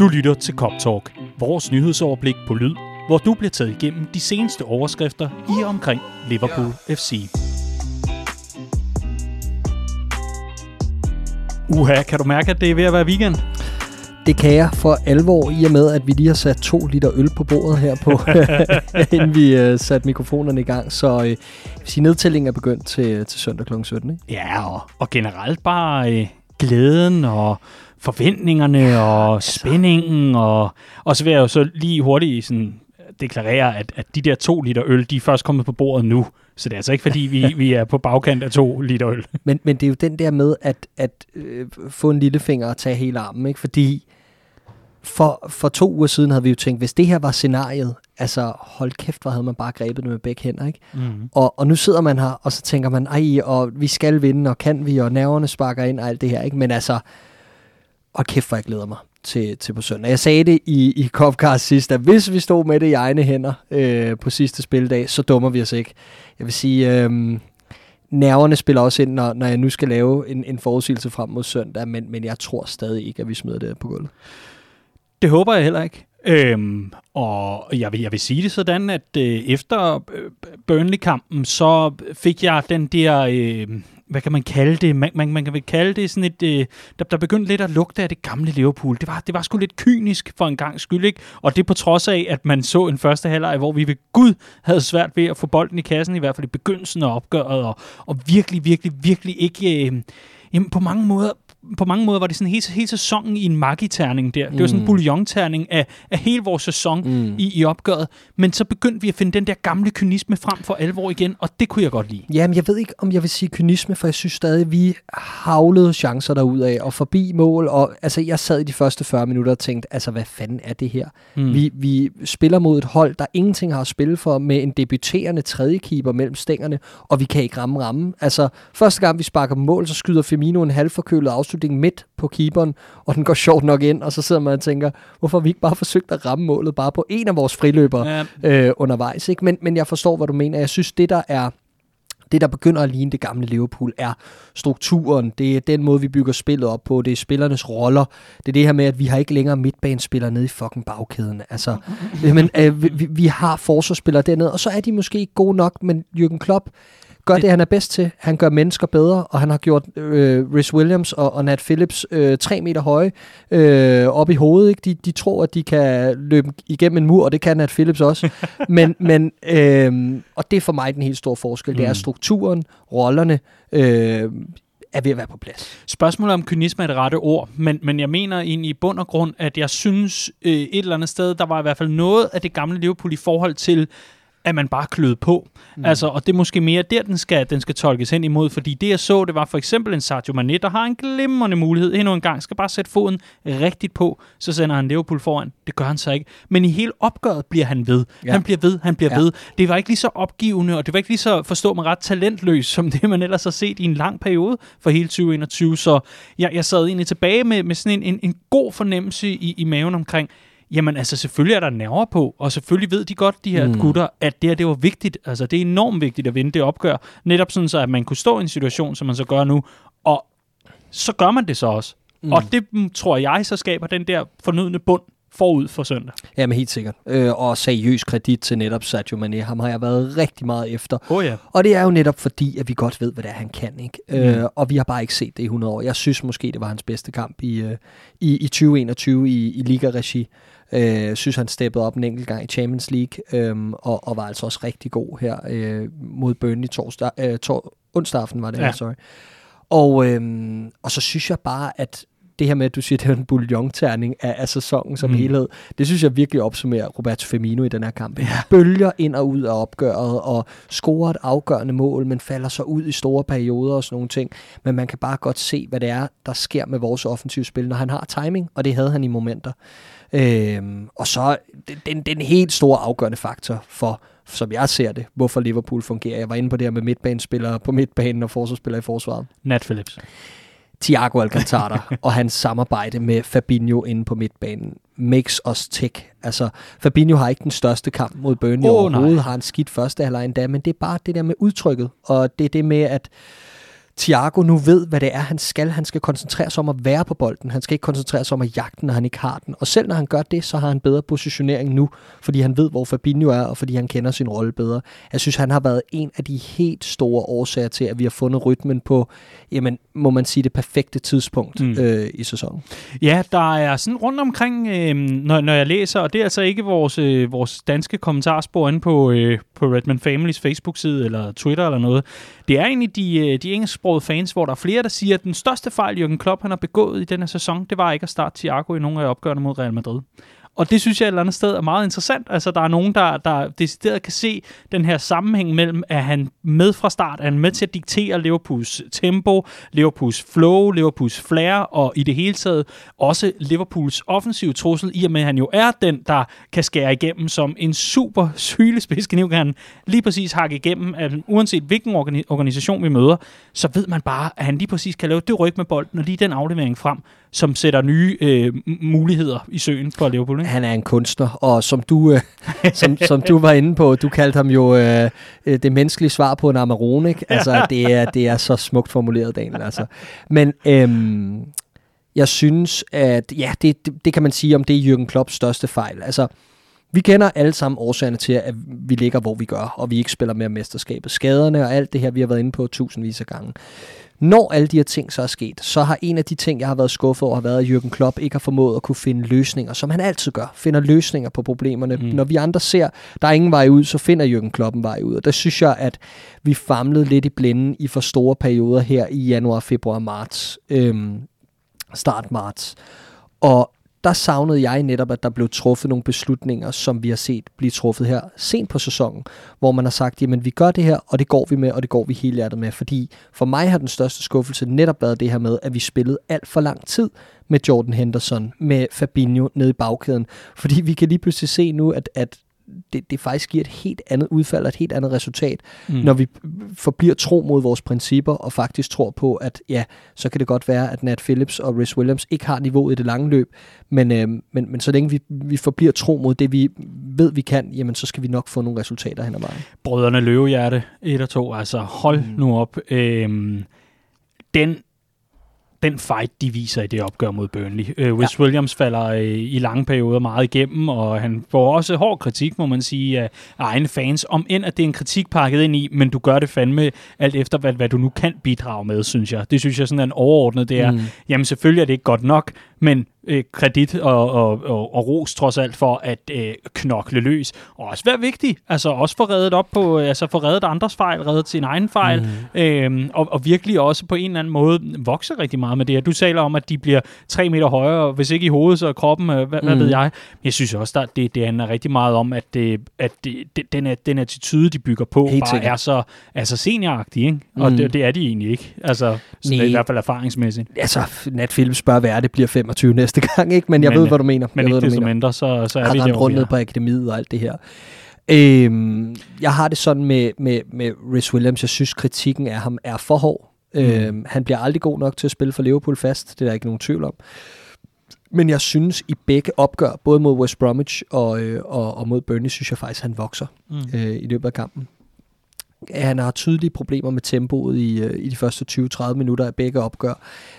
Du lytter til Cop Talk, vores nyhedsoverblik på lyd, hvor du bliver taget igennem de seneste overskrifter i og omkring Liverpool FC. Uha, kan du mærke, at det er ved at være weekend? Det kan jeg for alvor, i og med, at vi lige har sat to liter øl på bordet her på, inden vi uh, satte mikrofonerne i gang. Så uh, sige, nedtællingen er begyndt til, til søndag kl. 17. Ikke? Ja, og, og generelt bare uh, glæden og forventningerne og altså. spændingen. Og, og så vil jeg jo så lige hurtigt sådan deklarere, at, at de der to liter øl, de er først kommet på bordet nu. Så det er altså ikke, fordi vi, vi er på bagkant af to liter øl. Men, men det er jo den der med at, at øh, få en lille finger og tage hele armen, ikke? fordi for, for to uger siden havde vi jo tænkt, hvis det her var scenariet, altså hold kæft, hvor havde man bare grebet det med begge hænder, ikke? Mm. Og, og nu sidder man her, og så tænker man, ej, og vi skal vinde, og kan vi, og nerverne sparker ind, og alt det her, ikke? Men altså, og kæft, hvor jeg glæder mig til, til på søndag. Jeg sagde det i, i Copcast sidst, at hvis vi stod med det i egne hænder øh, på sidste spildag, så dummer vi os ikke. Jeg vil sige, øh, nerverne spiller også ind, når, når jeg nu skal lave en, en forudsigelse frem mod søndag, men, men jeg tror stadig ikke, at vi smider det på gulvet. Det håber jeg heller ikke. Øhm, og jeg vil, jeg vil sige det sådan, at øh, efter øh, Burnley-kampen, så fik jeg den der, øh, hvad kan man kalde det? Man, man, man kan vel kalde det sådan et, øh, der, der begyndte lidt at lugte af det gamle Liverpool. Det var, det var sgu lidt kynisk for en gang skyld, ikke? Og det på trods af, at man så en første halvleg, hvor vi ved Gud havde svært ved at få bolden i kassen, i hvert fald i begyndelsen af opgøret, og, og virkelig, virkelig, virkelig ikke... Øh, jamen på mange måder på mange måder var det sådan hele, hele sæsonen i en magiterning der. Det var sådan en mm. bouillon-terning af, af hele vores sæson mm. i, i opgøret. Men så begyndte vi at finde den der gamle kynisme frem for alvor igen, og det kunne jeg godt lide. Jamen, jeg ved ikke, om jeg vil sige kynisme, for jeg synes stadig, vi havlede chancer derud af og forbi mål. Og altså, jeg sad i de første 40 minutter og tænkte, altså, hvad fanden er det her? Mm. Vi, vi spiller mod et hold, der ingenting har at spille for, med en debuterende tredje keeper mellem stængerne, og vi kan ikke ramme rammen. Altså, første gang vi sparker mål, så skyder Firmino en halvforkølet afslutning midt på keeperen, og den går sjovt nok ind, og så sidder man og tænker, hvorfor har vi ikke bare forsøgt at ramme målet bare på en af vores friløbere ja. øh, undervejs. Ikke? Men, men jeg forstår, hvad du mener. Jeg synes, det der er det, der begynder at ligne det gamle Liverpool, er strukturen. Det er den måde, vi bygger spillet op på. Det er spillernes roller. Det er det her med, at vi har ikke længere midtbanespillere nede i fucking bagkæden. Altså, men, øh, vi, vi har forsvarsspillere dernede, og så er de måske ikke gode nok, men Jürgen Klopp gør det, det, han er bedst til. Han gør mennesker bedre, og han har gjort øh, Rhys Williams og, og Nat Phillips øh, tre meter høje øh, op i hovedet. Ikke? De, de tror, at de kan løbe igennem en mur, og det kan Nat Phillips også. men, men, øh, og det er for mig den helt store forskel. Mm. Det er mm. strukturen, rollerne, øh, er ved at være på plads. Spørgsmålet om kynisme er det rette ord, men, men jeg mener egentlig i bund og grund, at jeg synes øh, et eller andet sted, der var i hvert fald noget af det gamle Liverpool i forhold til at man bare klød på. Mm. Altså, og det er måske mere der, den skal, den skal tolkes hen imod, fordi det jeg så, det var for eksempel en Sadio Mane, der har en glimrende mulighed endnu en gang, skal bare sætte foden rigtigt på, så sender han Liverpool foran. Det gør han så ikke. Men i hele opgøret bliver han ved. Ja. Han bliver ved, han bliver ja. ved. Det var ikke lige så opgivende, og det var ikke lige så, forstå mig ret, talentløs, som det man ellers har set i en lang periode for hele 2021. Så jeg, jeg sad egentlig tilbage med, med sådan en, en, en god fornemmelse i, i maven omkring, Jamen altså, selvfølgelig er der nerver på, og selvfølgelig ved de godt, de her mm. gutter, at det her, det var vigtigt. Altså, det er enormt vigtigt at vinde det opgør. Netop sådan så, at man kunne stå i en situation, som man så gør nu, og så gør man det så også. Mm. Og det mm, tror jeg så skaber den der fornødne bund forud for søndag. Jamen helt sikkert. Øh, og seriøs kredit til netop Sadio Mane. Ham har jeg været rigtig meget efter. Oh, ja. Og det er jo netop fordi, at vi godt ved, hvad det er, han kan. Ikke? Mm. Øh, og vi har bare ikke set det i 100 år. Jeg synes måske, det var hans bedste kamp i, øh, i, i 2021 i, i Liga-regi. Øh, synes, han steppede op en enkelt gang i Champions League, øh, og, og var altså også rigtig god her øh, mod Burnley torsdag, øh, tor, onsdag aften var det, ja. sorry. Og, øh, og så synes jeg bare, at det her med, at du siger, at det er en bouillon-terning af, af sæsonen som mm. helhed, det synes jeg virkelig opsummerer Roberto Firmino i den her kamp. Ja. Bølger ind og ud af opgøret, og scorer et afgørende mål, men falder så ud i store perioder og sådan nogle ting. Men man kan bare godt se, hvad det er, der sker med vores offensive spil, når han har timing, og det havde han i momenter. Øhm, og så den, den helt store afgørende faktor for, som jeg ser det, hvorfor Liverpool fungerer. Jeg var inde på det her med midtbanespillere på midtbanen og forsvarsspillere i forsvaret. Nat Phillips. Thiago Alcantara og hans samarbejde med Fabinho inde på midtbanen makes us tick. Altså, Fabinho har ikke den største kamp mod Burnley oh, overhovedet, nej. har en skidt første halvleg endda, men det er bare det der med udtrykket, og det er det med, at Thiago nu ved, hvad det er, han skal. Han skal koncentrere sig om at være på bolden. Han skal ikke koncentrere sig om at jagte, når han ikke har den. Og selv når han gør det, så har han bedre positionering nu, fordi han ved, hvor Fabinho er, og fordi han kender sin rolle bedre. Jeg synes, han har været en af de helt store årsager til, at vi har fundet rytmen på, jamen, må man sige, det perfekte tidspunkt mm. øh, i sæsonen. Ja, der er sådan rundt omkring, øh, når, når jeg læser, og det er altså ikke vores, øh, vores danske kommentarspor inde på, øh, på Redman Families Facebook-side eller Twitter eller noget. Det er egentlig de, øh, de engelsksprogede fans, hvor der er flere, der siger, at den største fejl, Jürgen Klopp han har begået i den sæson, det var ikke at starte Thiago i nogle af opgørene mod Real Madrid. Og det synes jeg et eller andet sted er meget interessant. Altså, der er nogen, der, der decideret kan se den her sammenhæng mellem, at han med fra start er med til at diktere Liverpools tempo, Liverpools flow, Liverpools flair, og i det hele taget også Liverpools offensive trussel, i og med at han jo er den, der kan skære igennem som en super sylespidskniv, kan han lige præcis hakke igennem, at uanset hvilken organisation vi møder, så ved man bare, at han lige præcis kan lave det ryg med bolden, og lige den aflevering frem, som sætter nye øh, muligheder i søen for Liverpool. Ikke? Han er en kunstner, og som du, øh, som, som du var inde på, du kaldte ham jo øh, øh det menneskelige svar på en Amarone. Ikke? Altså, det er, det er så smukt formuleret, Daniel. Altså. Men øhm, jeg synes, at ja, det, det, det kan man sige om det er Jürgen Klopps største fejl. Altså, vi kender alle sammen årsagerne til, at vi ligger, hvor vi gør, og vi ikke spiller mere mesterskabet. Skaderne og alt det her, vi har været inde på tusindvis af gange. Når alle de her ting så er sket, så har en af de ting, jeg har været skuffet over, har været, at Jürgen Klopp ikke har formået at kunne finde løsninger, som han altid gør. Finder løsninger på problemerne. Mm. Når vi andre ser, der er ingen vej ud, så finder Jürgen Klopp en vej ud. Og der synes jeg, at vi famlede lidt i blinden i for store perioder her i januar, februar, marts. Øhm, start marts. Og der savnede jeg netop, at der blev truffet nogle beslutninger, som vi har set blive truffet her sent på sæsonen, hvor man har sagt, jamen vi gør det her, og det går vi med, og det går vi hele hjertet med, fordi for mig har den største skuffelse netop været det her med, at vi spillede alt for lang tid med Jordan Henderson, med Fabinho nede i bagkæden, fordi vi kan lige pludselig se nu, at, at det, det faktisk giver et helt andet udfald og et helt andet resultat, mm. når vi forbliver tro mod vores principper og faktisk tror på, at ja, så kan det godt være, at Nat Phillips og Rhys Williams ikke har niveauet i det lange løb, men, øh, men, men så længe vi, vi forbliver tro mod det, vi ved, vi kan, jamen så skal vi nok få nogle resultater hen ad vejen. Brødrene Løvehjerte, 1 og 2, altså hold mm. nu op. Øhm, den den fight, de viser i det opgør mod Burnley. Uh, Wes ja. Williams falder uh, i lange perioder meget igennem, og han får også hård kritik, må man sige, af egne fans, om end at det er en kritik pakket ind i, men du gør det fandme alt efter, hvad, hvad du nu kan bidrage med, synes jeg. Det synes jeg sådan er en overordnet, det er, mm. jamen selvfølgelig er det ikke godt nok, men øh, kredit og, og, og, og ros trods alt for at øh, knokle løs. Og også være vigtig. Altså også få reddet op på, altså få reddet andres fejl, reddet sin egen fejl. Mm. Øhm, og, og virkelig også på en eller anden måde vokse rigtig meget med det. Du taler om, at de bliver tre meter højere, hvis ikke i hovedet, så kroppen, øh, hvad, mm. hvad ved jeg. Men jeg synes også, at det, det handler rigtig meget om, at, det, at det, det, den, er, den attitude, de bygger på, Helt bare sikkert. er så altså senioragtig. Ikke? Og mm. det, det er de egentlig ikke. Altså, sådan i hvert fald erfaringsmæssigt. Altså, Nat Phillips bør være, det bliver 25 næste næste gang, ikke? men jeg men, ved, hvad du mener. Men jeg ikke desto mindre, så, så er har vi der. rundt ned på akademiet og alt det her. Øhm, jeg har det sådan med, med, med Rhys Williams, jeg synes kritikken af ham er for hård. Mm. Øhm, han bliver aldrig god nok til at spille for Liverpool fast, det er der ikke nogen tvivl om. Men jeg synes i begge opgør, både mod West Bromwich og, øh, og, og mod Burnley, synes jeg faktisk, han vokser mm. øh, i løbet af kampen han har tydelige problemer med tempoet i, øh, i de første 20-30 minutter af begge opgør,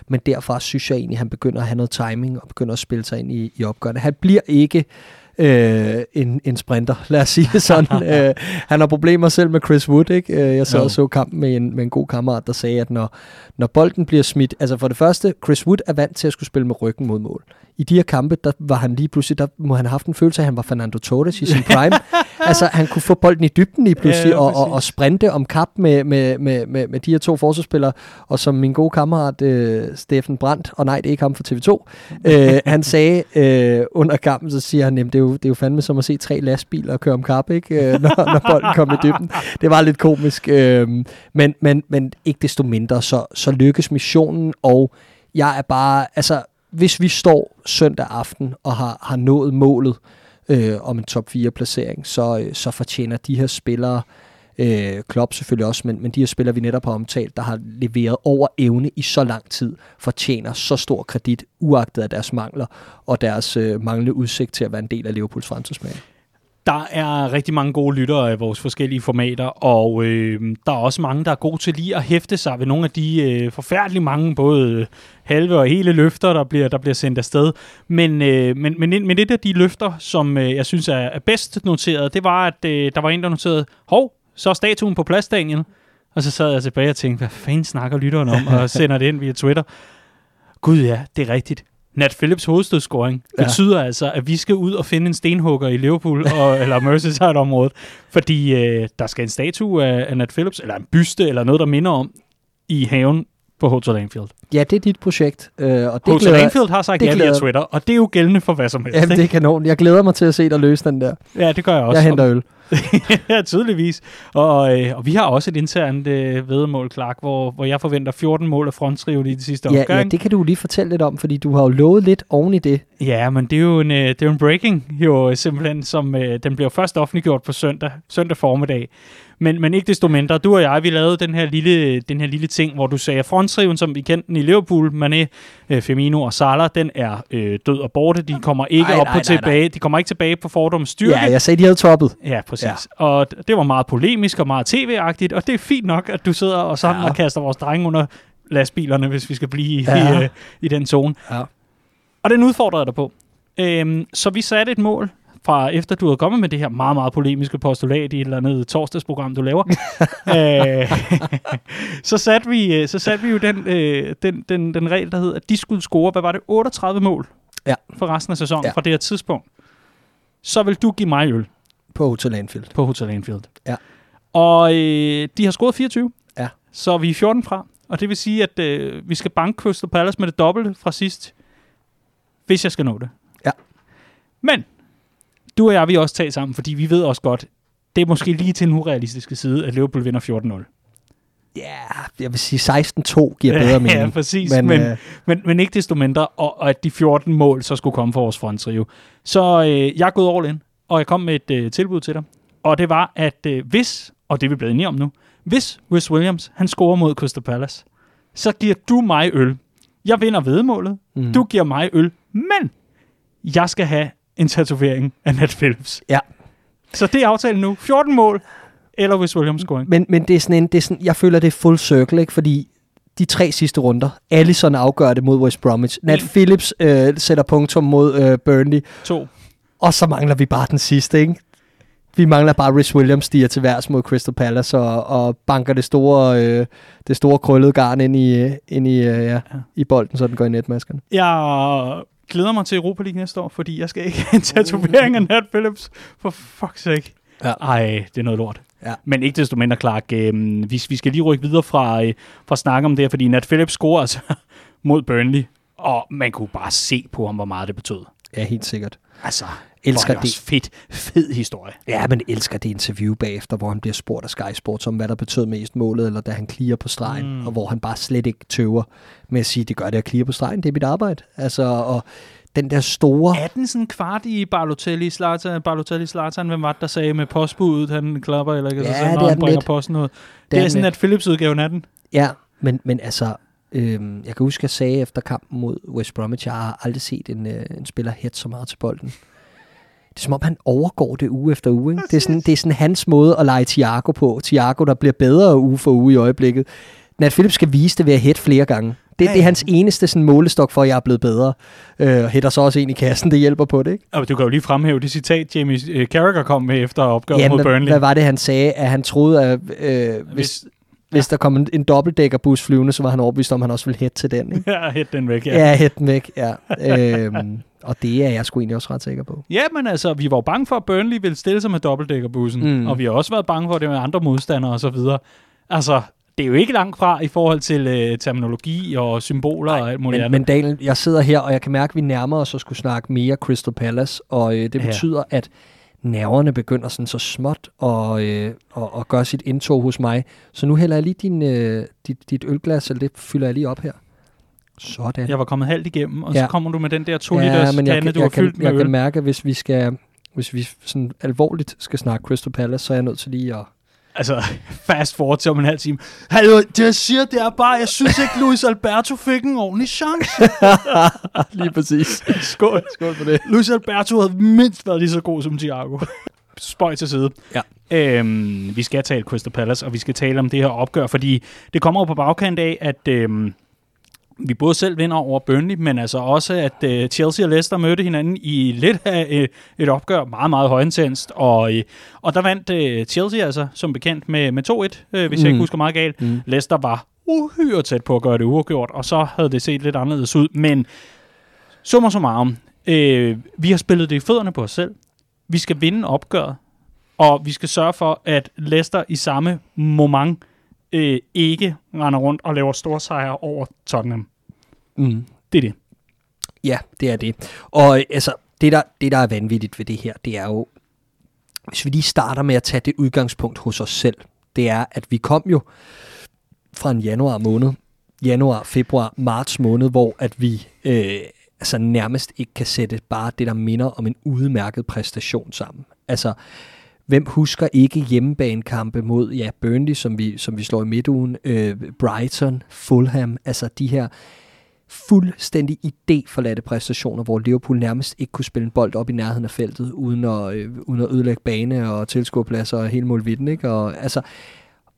men derfra synes jeg egentlig, at han begynder at have noget timing og begynder at spille sig ind i, i opgørene. Han bliver ikke øh, en, en sprinter, lad os sige det sådan. øh, han har problemer selv med Chris Wood, ikke? Øh, jeg sad og så kampen med en, med en god kammerat, der sagde, at når, når bolden bliver smidt, altså for det første, Chris Wood er vant til at skulle spille med ryggen mod mål i de her kampe, der var han lige pludselig, der må han have haft en følelse af, at han var Fernando Torres i sin prime. altså, han kunne få bolden i dybden lige pludselig, ja, og, og, og sprinte om kap med, med, med, med, med de her to forsvarsspillere, og som min gode kammerat øh, Steffen Brandt, og nej, det er ikke ham fra TV2, øh, han sagde øh, under kampen, så siger han, det er, jo, det er jo fandme som at se tre lastbiler køre om kap, ikke? Øh, når, når bolden kom i dybden. Det var lidt komisk, øh, men, men, men ikke desto mindre, så, så lykkes missionen, og jeg er bare, altså hvis vi står søndag aften og har, har nået målet øh, om en top 4 placering, så, øh, så fortjener de her spillere, øh, Øh, Klopp selvfølgelig også, men, men de her spillere, vi netop har omtalt, der har leveret over evne i så lang tid, fortjener så stor kredit, uagtet af deres mangler og deres øh, manglende udsigt til at være en del af Liverpools fremtidsmand. Der er rigtig mange gode lyttere af vores forskellige formater, og øh, der er også mange, der er gode til lige at hæfte sig ved nogle af de øh, forfærdelige mange, både halve og hele løfter, der bliver, der bliver sendt afsted. Men, øh, men, men, men et af de løfter, som øh, jeg synes er, er bedst noteret, det var, at øh, der var en, der noterede, hov, så er statuen på plads, Daniel. Og så sad jeg tilbage og tænkte, hvad fanden snakker lytteren om, og sender det ind via Twitter. Gud ja, det er rigtigt. Nat Phillips hovedstødsscoring ja. betyder altså, at vi skal ud og finde en stenhugger i Liverpool, og, eller Merseyside-området, fordi øh, der skal en statue af, af Nat Phillips, eller en byste, eller noget, der minder om, i haven på Hotel Anfield. Ja, det er dit projekt. Øh, og det Hotel glæder, Anfield har sagt ja via Twitter, og det er jo gældende for hvad som helst. Jamen, det er kanon. Jeg glæder mig til at se dig løse den der. Ja, det gør jeg også. Jeg henter øl. ja, tydeligvis. Og, øh, og vi har også et internt øh, vedmål, Clark, hvor, hvor jeg forventer 14 mål af fronttrivet i de sidste ja, omgang. Ja, det kan du lige fortælle lidt om, fordi du har jo lovet lidt oven i det. Ja, men det er jo en, øh, det er jo en breaking, jo simpelthen, som øh, den bliver først offentliggjort på søndag, søndag formiddag. Men, men ikke desto mindre, du og jeg, vi lavede den her lille, den her lille ting, hvor du sagde, at fronttriven, som vi kendte den i Liverpool, Mané, øh, Firmino og Salah, den er øh, død og borte. De kommer ikke Ej, op nej, på nej, tilbage. nej. De kommer ikke tilbage på fordoms styrke. Ja, jeg sagde, de havde toppet. Ja, præcis. Ja. Og det var meget polemisk og meget tv-agtigt, og det er fint nok, at du sidder og sammen ja. Og kaster vores drenge under lastbilerne, hvis vi skal blive. Ja. i, øh, i den zone. Ja. Og den udfordrede jeg dig på. Øhm, så vi satte et mål fra efter du havde kommet med det her meget, meget polemiske postulat i et eller andet torsdagsprogram, du laver. øh, så, satte vi, øh, så satte vi jo den, øh, den, den, den regel, der hed, at de skulle score, hvad var det, 38 mål Ja. for resten af sæsonen Ja. fra det her tidspunkt. Så vil du give mig øl På Hotel Anfield. på Hotel Anfield. Ja. Og øh, de har scoret 24. Ja. Så vi er 14 fra. Og det vil sige, at øh, vi skal banke Crystal Palace med det dobbelte fra sidst, hvis jeg skal nå det. Ja. Men, du og jeg, vi også talt sammen, fordi vi ved også godt, det er måske lige til den urealistiske side, at Liverpool vinder 14-0. Ja, jeg vil sige 16-2 giver bedre mening. ja, præcis. Men, men, øh, men, men ikke desto mindre, og, og at de 14 mål så skulle komme for vores fronttrio. Så øh, jeg er gået all in, og jeg kom med et øh, tilbud til dig. Og det var, at øh, hvis, og det er vi blevet enige om nu, hvis Wes Williams, han scorer mod Crystal Palace, så giver du mig øl. Jeg vinder vedmålet. Mm. Du giver mig øl. Men jeg skal have en tatovering af Nat Phillips. Ja. Så det er aftalen nu. 14 mål, eller Wes Williams scoring. Men, men det er sådan en, det er sådan, jeg føler, det er full circle, ikke? fordi de tre sidste runder, Allison afgør det mod West Bromwich. Nat En. Phillips øh, sætter punktum mod øh, Burnley, To. og så mangler vi bare den sidste, ikke? Vi mangler bare Rhys Williams stiger til værs mod Crystal Palace og, og banker det store, øh, det store krøllede garn ind i, øh, ind i, øh, ja, Ja. i bolden, så den går i netmaskerne. Jeg glæder mig til Europa League næste år, fordi jeg skal ikke have en tatovering af Nat Phillips. For fuck's sake. Ja. Ej, det er noget lort. Ja. Men ikke desto mindre, Clark, øh, vi, vi skal lige rykke videre fra, øh, fra snak om det her, fordi Nat Phillips scorer altså mod Burnley, og man kunne bare se på ham, hvor meget det betød. Ja, helt sikkert. Altså, Elsker er det. Også fedt, fed historie. Ja, men elsker det interview bagefter, hvor han bliver spurgt af Sky Sports om, hvad der betød mest målet, eller da han clear på stregen, Mm. og hvor han bare slet ikke tøver med at sige, det gør det at clear på stregen, det er mit arbejde. Altså, og den der store... Er den sådan kvart i Balotelli, Zlatan, Balotelli, Zlatan, hvem var det, der sagde med postbuddet, han klapper, eller ikke? Ja, så sådan, det når er han bringer lidt. posten ud. Det Det, er er sådan, lidt. at Philips-udgaven af den. Ja, men, men altså, øhm, jeg kan huske, at jeg sagde efter kampen mod West Bromwich, jeg har aldrig set en, øh, en spiller hætte så meget til bolden. Det er som om, han overgår det uge efter uge. Ikke? Det, er sådan, det er sådan hans måde at lege Thiago på. Thiago, der bliver bedre uge for uge i øjeblikket. Nat Phillips skal vise det ved at hætte flere gange. Det, Ja, det er ja. hans eneste sådan, målestok for, at jeg er blevet bedre. Øh, og hætter så også ind i kassen, det hjælper på det. Ikke? Og du kan jo lige fremhæve det citat, Jamie øh, Carragher kom med efter opgøret mod hvad, Burnley. hvad var det, han sagde? At han troede, at øh, hvis, Hvis- hvis der kom en, en dobbeltdækkerbus flyvende, så var han overbevist om, at han også ville hætte til den. Ikke? Ja, hæt den væk, ja. Ja, hætte den væk, ja. øhm, og det er jeg sgu egentlig også ret sikker på. Ja, men altså, vi var jo bange for, at Burnley ville stille sig med dobbeltdækkerbussen, Mm. og vi har også været bange for, det var andre modstandere og så videre. Altså, det er jo ikke langt fra i forhold til øh, terminologi og symboler og alt muligt Men, andet. men Daniel, jeg sidder her, og jeg kan mærke, at vi nærmer os at skulle snakke mere Crystal Palace, og øh, det Ja. betyder, at nerverne begynder sådan så småt at, øh, at, at gøre sit indtog hos mig. Så nu hælder jeg lige din, øh, dit, dit ølglas, eller det fylder jeg lige op her. Sådan. Jeg var kommet halvt igennem, og Ja. så kommer du med den der 2 liters men jeg, kan- du har jeg, fyldt med jeg øl. kan mærke, at hvis vi skal hvis vi sådan alvorligt skal snakke Crystal Palace, så er jeg nødt til lige at... Altså, fast forward til om en halv time. Hallo, det jeg siger, det er bare, jeg synes ikke, Luis Alberto fik en ordentlig chance. lige præcis. Skål. Skål for det. Luis Alberto havde mindst været lige så god som Thiago. spøj til side. Ja. Øhm, vi skal tale Crystal Palace, og vi skal tale om det her opgør, fordi det kommer jo på bagkant af, at øhm, vi både selv vinder over Burnley, men altså også, at øh, Chelsea og Leicester mødte hinanden i lidt af øh, et opgør, meget, meget højintenst, og, øh, og der vandt øh, Chelsea altså, som bekendt, med, med 2-1, øh, hvis mm. jeg ikke husker meget galt. Mm. Leicester var uhyre tæt på at gøre det uafgjort, og så havde det set lidt anderledes ud, men summa summarum, øh, vi har spillet det i fødderne på os selv. Vi skal vinde opgøret, og vi skal sørge for, at Leicester i samme moment øh, ikke render rundt og laver store sejre over Tottenham. Mm. Det er det. Ja, det er det. Og altså, det der, det der er vanvittigt ved det her, det er jo, hvis vi lige starter med at tage det udgangspunkt hos os selv, det er, at vi kom jo fra en januar måned, januar, februar, marts måned, hvor at vi øh, altså nærmest ikke kan sætte bare det, der minder om en udmærket præstation sammen. Altså, hvem husker ikke hjemmebanekampe mod ja, Burnley, som vi, som vi slår i midtugen, øh, Brighton, Fulham, altså de her fuldstændig idéforladte præstationer, hvor Liverpool nærmest ikke kunne spille en bold op i nærheden af feltet, uden at, øh, uden at ødelægge bane og tilskuerpladser og hele målvidden. Ikke? Og, altså,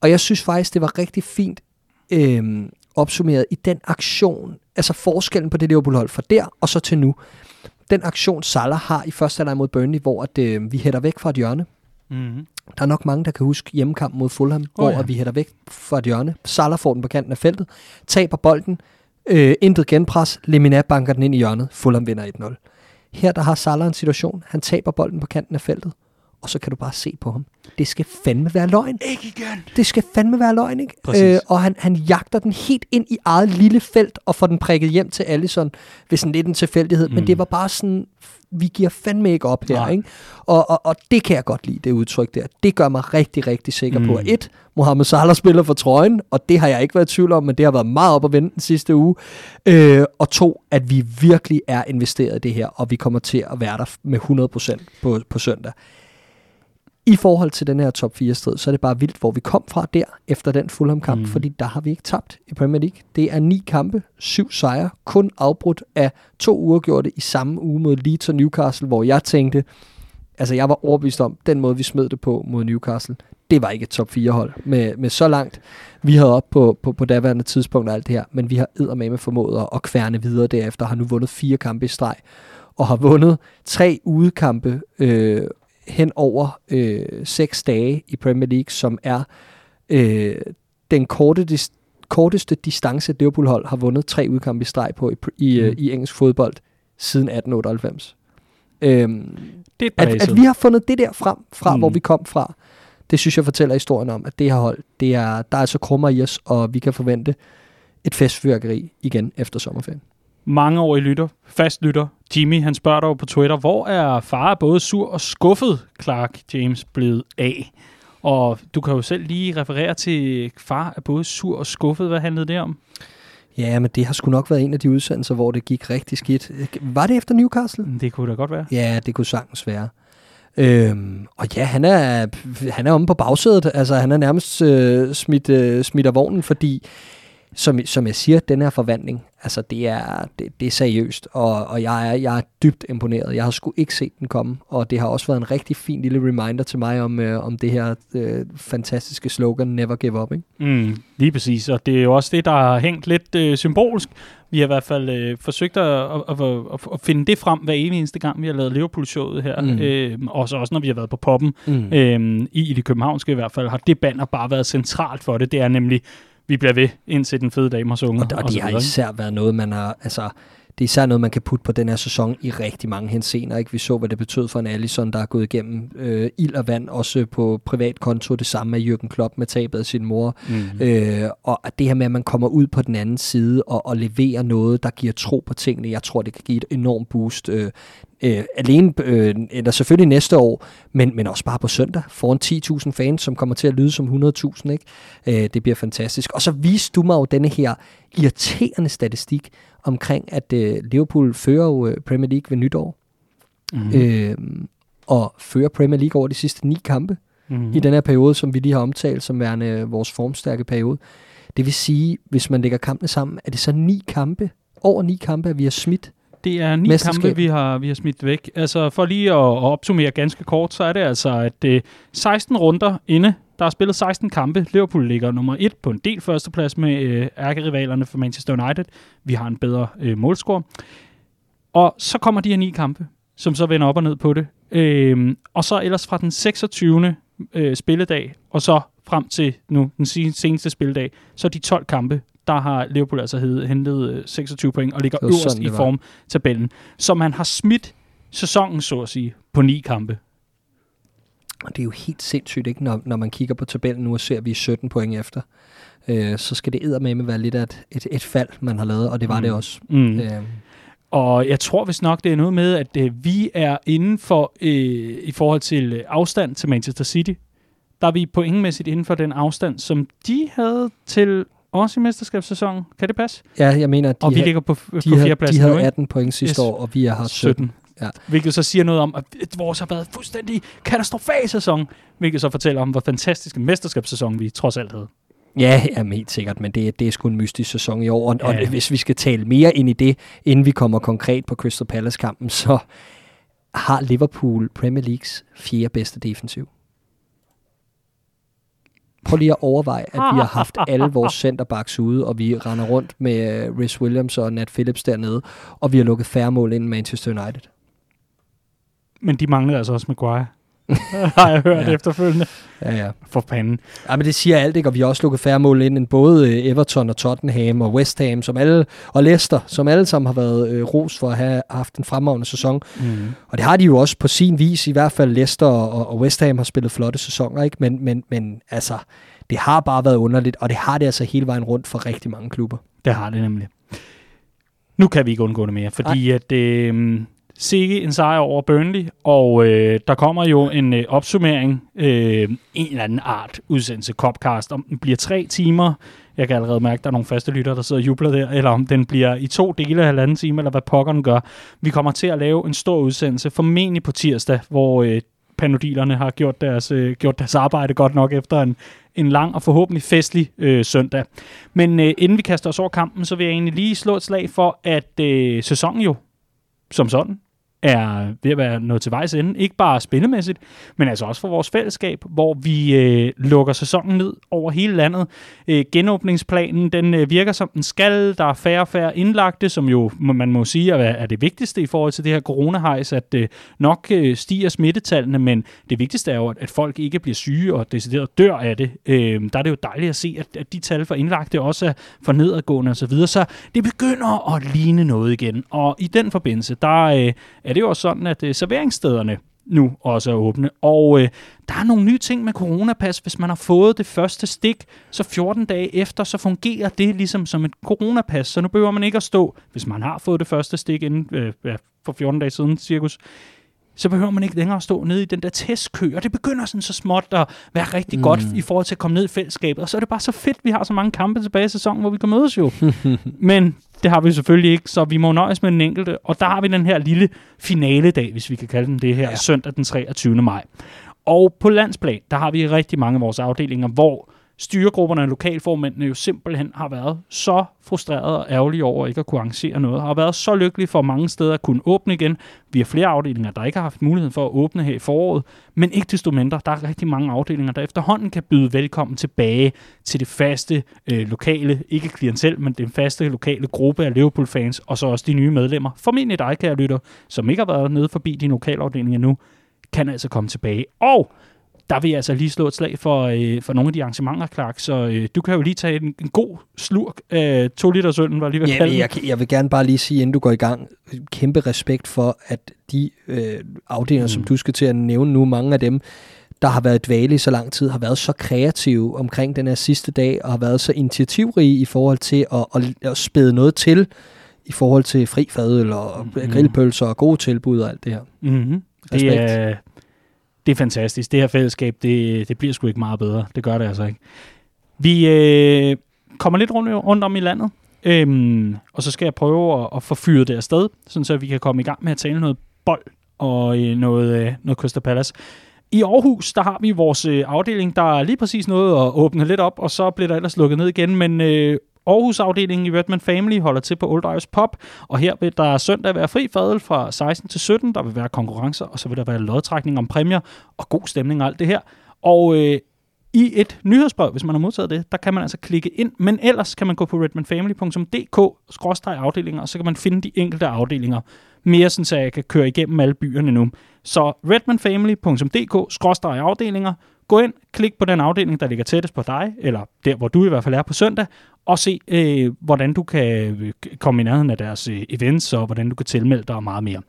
og jeg synes faktisk, det var rigtig fint øh, opsummeret i den aktion, altså forskellen på det Liverpool-hold fra der og så til nu. Den aktion Salah har i første halvleg mod Burnley, hvor at, øh, vi hætter væk fra et hjørne. Mm-hmm. Der er nok mange, der kan huske hjemmekampen mod Fulham, oh, hvor ja. vi hætter væk fra et hjørne. Salah får den på kanten af feltet, taber bolden, øh, intet genpres, Lemina banker den ind i hjørnet, Fulham vinder 1-0. Her der har Salah en situation, han taber bolden på kanten af feltet, og så kan du bare se på ham. Det skal fandme være løgn. Ikke igen! Det skal fandme være løgn, ikke? Præcis. Øh, og han, han jagter den helt ind i eget lille felt, og får den prikket hjem til Allison, ved sådan lidt en tilfældighed. Mm. Men det var bare sådan, vi giver fandme ikke op her, Nej. ikke? Og, og, og det kan jeg godt lide, det udtryk der. Det gør mig rigtig, rigtig sikker mm. på, at et, Mohamed Salah spiller for trøjen, og det har jeg ikke været i tvivl om, men det har været meget op at vende den sidste uge. Øh, og to, at vi virkelig er investeret i det her, og vi kommer til at være der med 100% på, på søndag. I forhold til den her top 4 strid, så er det bare vildt, hvor vi kom fra der, efter den Fulham-kamp, Mm. fordi der har vi ikke tabt i Premier League. Det er ni kampe, syv sejre, kun afbrudt af to uafgjorte i samme uge mod Leeds og Newcastle, hvor jeg tænkte, altså jeg var overbevist om, den måde vi smed det på mod Newcastle, det var ikke et top 4 hold med, med så langt. Vi havde op på, på, på daværende tidspunkt og alt det her, men vi har eddermame formået at kværne videre derefter, har nu vundet fire kampe i streg, og har vundet tre udekampe øh, hen over øh, seks dage i Premier League, som er øh, den korte dis- korteste distance, Liverpool-hold har vundet tre udkampe i streg på i, i, mm. Mm. i engelsk fodbold siden 1898. Øhm, Det er at, at vi har fundet det der frem, fra Mm. mm. hvor vi kom fra, det synes jeg fortæller historien om, at det her hold, det er, der er altså krummer i os, og vi kan forvente et festfyrkeri igen efter sommerferien. Mange år i lytter, fast lytter. Jimmy, han spørger dig på Twitter, hvor er far både sur og skuffet, Clark James, blevet af? Og du kan jo selv lige referere til, far er både sur og skuffet. Hvad handlede det om? Ja, men det har sgu nok været en af de udsendelser, hvor det gik rigtig skidt. Var det efter Newcastle? Det kunne da godt være. Ja, det kunne sagtens være. Øhm, og ja, han er, han er omme på bagsædet. Altså, han er nærmest øh, smidt, øh, smidt af vognen, fordi, som, som jeg siger, den her forvandling, altså, det er, det, det er seriøst, og, og jeg, er, jeg er dybt imponeret. Jeg har sgu ikke set den komme, og det har også været en rigtig fin lille reminder til mig om, øh, om det her øh, fantastiske slogan, Never Give Up, ikke? Mm, lige præcis, og det er jo også det, der har hængt lidt øh, symbolsk. Vi har i hvert fald øh, forsøgt at, at, at, at, finde det frem hver evig eneste gang, vi har lavet Liverpool-showet her. Mm. Øh, også, også når vi har været på poppen. Mm. Øhm, i, I det københavnske i hvert fald, har det banner bare været centralt for det. Det er nemlig, vi bliver ved indtil den fede dag og unger. Og, og så det har især været noget, man har, altså, det er især noget, man kan putte på den her sæson i rigtig mange hensener. Ikke? Vi så, hvad det betød for en Allison, der er gået igennem øh, ild og vand, også på privat konto. Det samme med Jürgen Klopp med tabet af sin mor. Mm. Øh, og det her med, at man kommer ud på den anden side og, og leverer noget, der giver tro på tingene, jeg tror, det kan give et enormt boost. Øh, øh, alene, øh, eller selvfølgelig næste år, men, men også bare på søndag, foran 10.000 fans, som kommer til at lyde som 100.000. Ikke? Øh, det bliver fantastisk. Og så viste du mig jo denne her irriterende statistik omkring, at øh, Liverpool fører jo øh, Premier League ved nytår, Mm. mm. øh, og fører Premier League over de sidste ni kampe mm. i den her periode, som vi lige har omtalt som værende øh, vores formstærke periode. Det vil sige, hvis man lægger kampene sammen, er det så ni kampe, over ni kampe, at vi har smidt Det er ni kampe, vi har, vi har smidt væk. Altså for lige at, at opsummere ganske kort, så er det altså, at øh, 16 runder inde, der er spillet 16 kampe. Liverpool ligger nummer 1 på en del førsteplads med øh, ærkerivalerne for Manchester United. Vi har en bedre øh, målscore. Og så kommer de her ni kampe, som så vender op og ned på det. Øh, og så ellers fra den 26. Øh, spilledag, og så frem til nu, den seneste spilledag, så de 12 kampe, der har Liverpool altså hentet 26 øh, point og ligger øverst sådan, i form tabellen. Så man har smidt sæsonen, så at sige, på ni kampe. Og det er jo helt sindssygt, ikke? Når, når man kigger på tabellen nu og ser, at vi er 17 point efter. Øh, så skal det med være lidt af et, et, et fald, man har lavet, og det var mm. det også. Mm. Øh. Og jeg tror vist nok, det er noget med, at øh, vi er inden for, øh, i forhold til afstand til Manchester City, der er vi pointmæssigt inden for den afstand, som de havde til også i mesterskabssæsonen. Kan det passe? Ja, jeg mener, de og vi ligger på, de på fjerdepladsen De havde 18 point sidste yes. år, og vi har 17. 17. Ja. Hvilket så siger noget om, at vores har været fuldstændig katastrofal sæson, hvilket så fortæller om, hvor fantastisk en mesterskabssæson vi trods alt havde. Ja, jamen, helt sikkert, men det, det er sgu en mystisk sæson i år, og, ja. og hvis vi skal tale mere ind i det, inden vi kommer konkret på Crystal Palace-kampen, så har Liverpool Premier Leagues fjerde bedste defensiv. Prøv lige at overveje, at vi har haft alle vores centerbacks ude, og vi render rundt med Rhys Williams og Nat Phillips dernede, og vi har lukket færre mål ind i Manchester United. Men de manglede altså også Maguire. har jeg hørt ja. efterfølgende. Ja, ja. For panden. Ja, men det siger alt, ikke? Og vi har også lukket færre mål ind end både øh, Everton og Tottenham og West Ham, som alle, og Leicester, som alle sammen har været øh, ros for at have haft en fremragende sæson. Mm. Og det har de jo også på sin vis, i hvert fald Leicester og, og West Ham har spillet flotte sæsoner, ikke? Men, men, men altså, det har bare været underligt, og det har det altså hele vejen rundt for rigtig mange klubber. Det har det nemlig. Nu kan vi ikke undgå det mere, fordi Ej. at øh, sikke en sejr over Burnley, og øh, der kommer jo en øh, opsummering, øh, en eller anden art udsendelse, Copcast, om den bliver tre timer. Jeg kan allerede mærke, at der er nogle faste lytter, der sidder og jubler der, eller om den bliver i to dele af halvanden time, eller hvad pokkeren gør. Vi kommer til at lave en stor udsendelse, formentlig på tirsdag, hvor øh, panodilerne har gjort deres, øh, gjort deres arbejde godt nok efter en, en lang og forhåbentlig festlig øh, søndag. Men øh, inden vi kaster os over kampen, så vil jeg egentlig lige slå et slag for, at øh, sæsonen jo som sådan er ved at være nået til vejs ende. Ikke bare spillemæssigt, men altså også for vores fællesskab, hvor vi øh, lukker sæsonen ned over hele landet. Øh, genåbningsplanen, den øh, virker som den skal. Der er færre og færre indlagte, som jo, man må sige, er, er det vigtigste i forhold til det her coronahejs, at øh, nok øh, stiger smittetallene, men det vigtigste er jo, at, at folk ikke bliver syge og decideret dør af det. Øh, der er det jo dejligt at se, at, at de tal for indlagte også er for nedadgående osv., så, videre. så det begynder at ligne noget igen. Og i den forbindelse, der øh, er det jo også sådan, at øh, serveringsstederne nu også er åbne. Og øh, der er nogle nye ting med coronapas. Hvis man har fået det første stik, så 14 dage efter, så fungerer det ligesom som et coronapas. Så nu behøver man ikke at stå, hvis man har fået det første stik inden øh, ja, for 14 dage siden cirkus, så behøver man ikke længere at stå nede i den der testkø, og det begynder sådan så småt at være rigtig mm. godt i forhold til at komme ned i fællesskabet, og så er det bare så fedt, vi har så mange kampe tilbage i sæsonen, hvor vi kan mødes jo. Men det har vi selvfølgelig ikke, så vi må nøjes med den enkelte, og der har vi den her lille finale-dag, hvis vi kan kalde den det her, ja. søndag den 23. maj. Og på landsplan, der har vi rigtig mange af vores afdelinger, hvor styregrupperne og lokalformændene jo simpelthen har været så frustrerede og ærgerlige over ikke at kunne arrangere noget, har været så lykkelige for mange steder at kunne åbne igen. Vi har flere afdelinger, der ikke har haft mulighed for at åbne her i foråret, men ikke desto mindre, der er rigtig mange afdelinger, der efterhånden kan byde velkommen tilbage til det faste øh, lokale, ikke klientel, men den faste lokale gruppe af Liverpool-fans, og så også de nye medlemmer. Formentlig dig, kære lytter, som ikke har været nede forbi din lokalafdeling endnu, kan altså komme tilbage. Og der vil jeg altså lige slå et slag for, øh, for nogle af de arrangementer, Clark. Så øh, du kan jo lige tage en, en god slurk af to liter sønden, var lige ved ja, jeg, jeg vil gerne bare lige sige, inden du går i gang, kæmpe respekt for, at de øh, afdelinger, mm. som du skal til at nævne nu, mange af dem, der har været dvale i så lang tid, har været så kreative omkring den her sidste dag, og har været så initiativrige i forhold til at, at, at spæde noget til, i forhold til fri fadøl og mm. grillpølser og gode tilbud og alt det her. Mm-hmm. Det er det er fantastisk. Det her fællesskab, det, det bliver sgu ikke meget bedre. Det gør det altså ikke. Vi øh, kommer lidt rundt, rundt om i landet, øhm, og så skal jeg prøve at, at få fyret det afsted, sådan så vi kan komme i gang med at tale noget bold og øh, noget, øh, noget Crystal Palace. I Aarhus, der har vi vores øh, afdeling, der er lige præcis noget at åbne lidt op, og så bliver der ellers lukket ned igen, men øh, Aarhus-afdelingen i Redman Family holder til på Old Irish Pop, og her vil der søndag være fri fadel fra 16 til 17. Der vil være konkurrencer, og så vil der være lodtrækning om præmier og god stemning og alt det her. Og øh, i et nyhedsbrev, hvis man har modtaget det, der kan man altså klikke ind, men ellers kan man gå på redmanfamily.dk-afdelinger, og så kan man finde de enkelte afdelinger mere, sådan, så jeg kan køre igennem alle byerne nu. Så redmanfamily.dk-afdelinger, gå ind, klik på den afdeling, der ligger tættest på dig, eller der, hvor du i hvert fald er på søndag, og se, øh, hvordan du kan øh, komme i nærheden af deres øh, events, og hvordan du kan tilmelde dig og meget mere.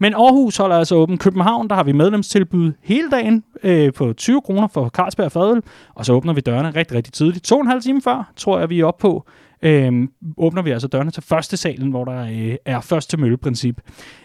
Men Aarhus holder altså åben. København, der har vi medlemstilbud hele dagen øh, på 20 kroner for Carlsberg Fadel, og så åbner vi dørene rigtig, rigtig tidligt. To og en halv time før, tror jeg, vi er oppe på øh, åbner vi altså dørene til første salen, hvor der øh, er først til mølleprincip.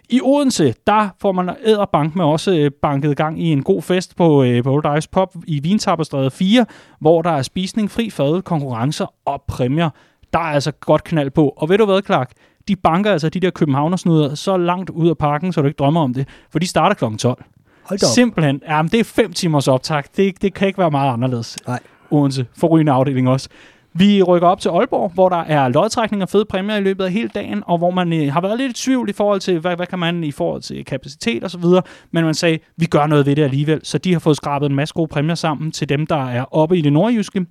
I Odense, der får man æderbank med også øh, banket gang i en god fest på, øh, på Old Ice Pop i Vintapperstræde 4, hvor der er spisning, fri fadel, konkurrencer og præmier. Der er altså godt knald på. Og ved du hvad, Clark? De banker altså de der københavnersnuder så langt ud af parken, så du ikke drømmer om det, for de starter kl. 12. Hold da op. Simpelthen. Jamen, det er fem timers optag. Det, det kan ikke være meget anderledes. Nej. Odense. Forrygende afdeling også. Vi rykker op til Aalborg, hvor der er lodtrækning og fede præmier i løbet af hele dagen, og hvor man øh, har været lidt i tvivl i forhold til, hvad, hvad kan man i forhold til kapacitet og så videre, men man sagde, vi gør noget ved det alligevel, så de har fået skrabet en masse gode præmier sammen til dem, der er oppe i det nordjyske.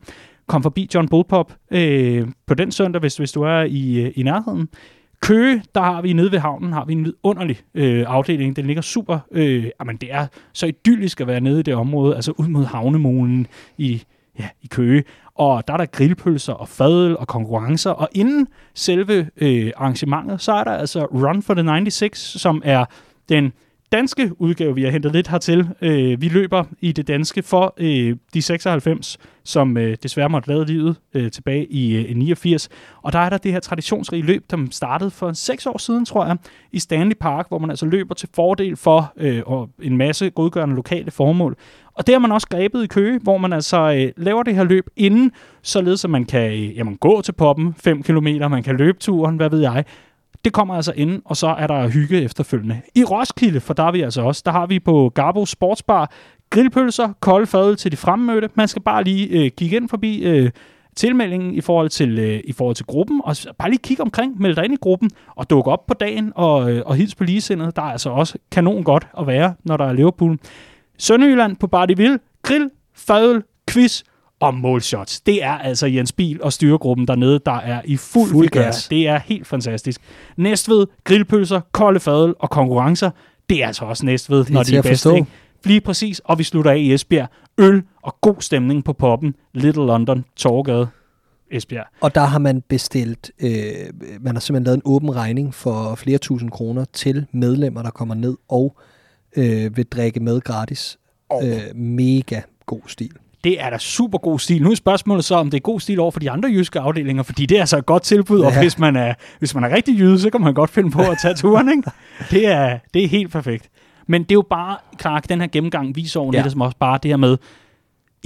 Kom forbi John Bullpop øh, på den søndag, hvis, hvis du er i, øh, i nærheden. Køge, der har vi nede ved havnen, har vi en vidunderlig øh, afdeling. Den ligger super, øh, jamen det er så idyllisk at være nede i det område, altså ud mod havnemolen i, ja, i Køge. Og der er der grillpølser og fadøl og konkurrencer. Og inden selve øh, arrangementet, så er der altså Run for the 96, som er den danske udgave, vi har hentet lidt hertil. Øh, vi løber i det danske for øh, de 96, som øh, desværre måtte lade livet øh, tilbage i øh, 89. Og der er der det her traditionsrige løb, der startede for 6 år siden, tror jeg, i Stanley Park, hvor man altså løber til fordel for øh, og en masse godgørende lokale formål. Og det har man også grebet i Køge, hvor man altså øh, laver det her løb inden, således at man kan øh, jamen, gå til poppen 5 km, man kan løbe turen, hvad ved jeg. Det kommer altså ind, og så er der hygge efterfølgende. I Roskilde, for der er vi altså også, der har vi på Garbo Sportsbar grillpølser, kolde fadøl til de fremmødte. Man skal bare lige øh, kigge ind forbi øh, tilmeldingen i forhold til, øh, i forhold til gruppen, og bare lige kigge omkring, melde dig ind i gruppen, og dukke op på dagen, og, øh, og hils på ligesindet. Der er altså også kanon godt at være, når der er Liverpool. Sønderjylland på Bardiville, grill, fadøl, quiz og målshots. Det er altså Jens Bil og styregruppen dernede, der er i fuld, Fuld gas. Det er helt fantastisk. Næstved, grillpølser, kolde fadøl og konkurrencer. Det er altså også Næstved, er når de er bedst. Ikke? Lige præcis, og vi slutter af i Esbjerg. Øl og god stemning på poppen. Little London, Torgade, Esbjerg. Og der har man bestilt, øh, man har simpelthen lavet en åben regning for flere tusind kroner til medlemmer, der kommer ned og øh, vil drikke med gratis. Oh. Øh, mega god stil. Det er da super god stil. Nu er spørgsmålet så, om det er god stil over for de andre jyske afdelinger, fordi det er altså et godt tilbud, ja. og hvis man, er, hvis man er rigtig jyde, så kan man godt finde på at tage turen. Ikke? Det, er, det er helt perfekt. Men det er jo bare, Clark, den her gennemgang viser jo Ja. ja. som også bare det her med,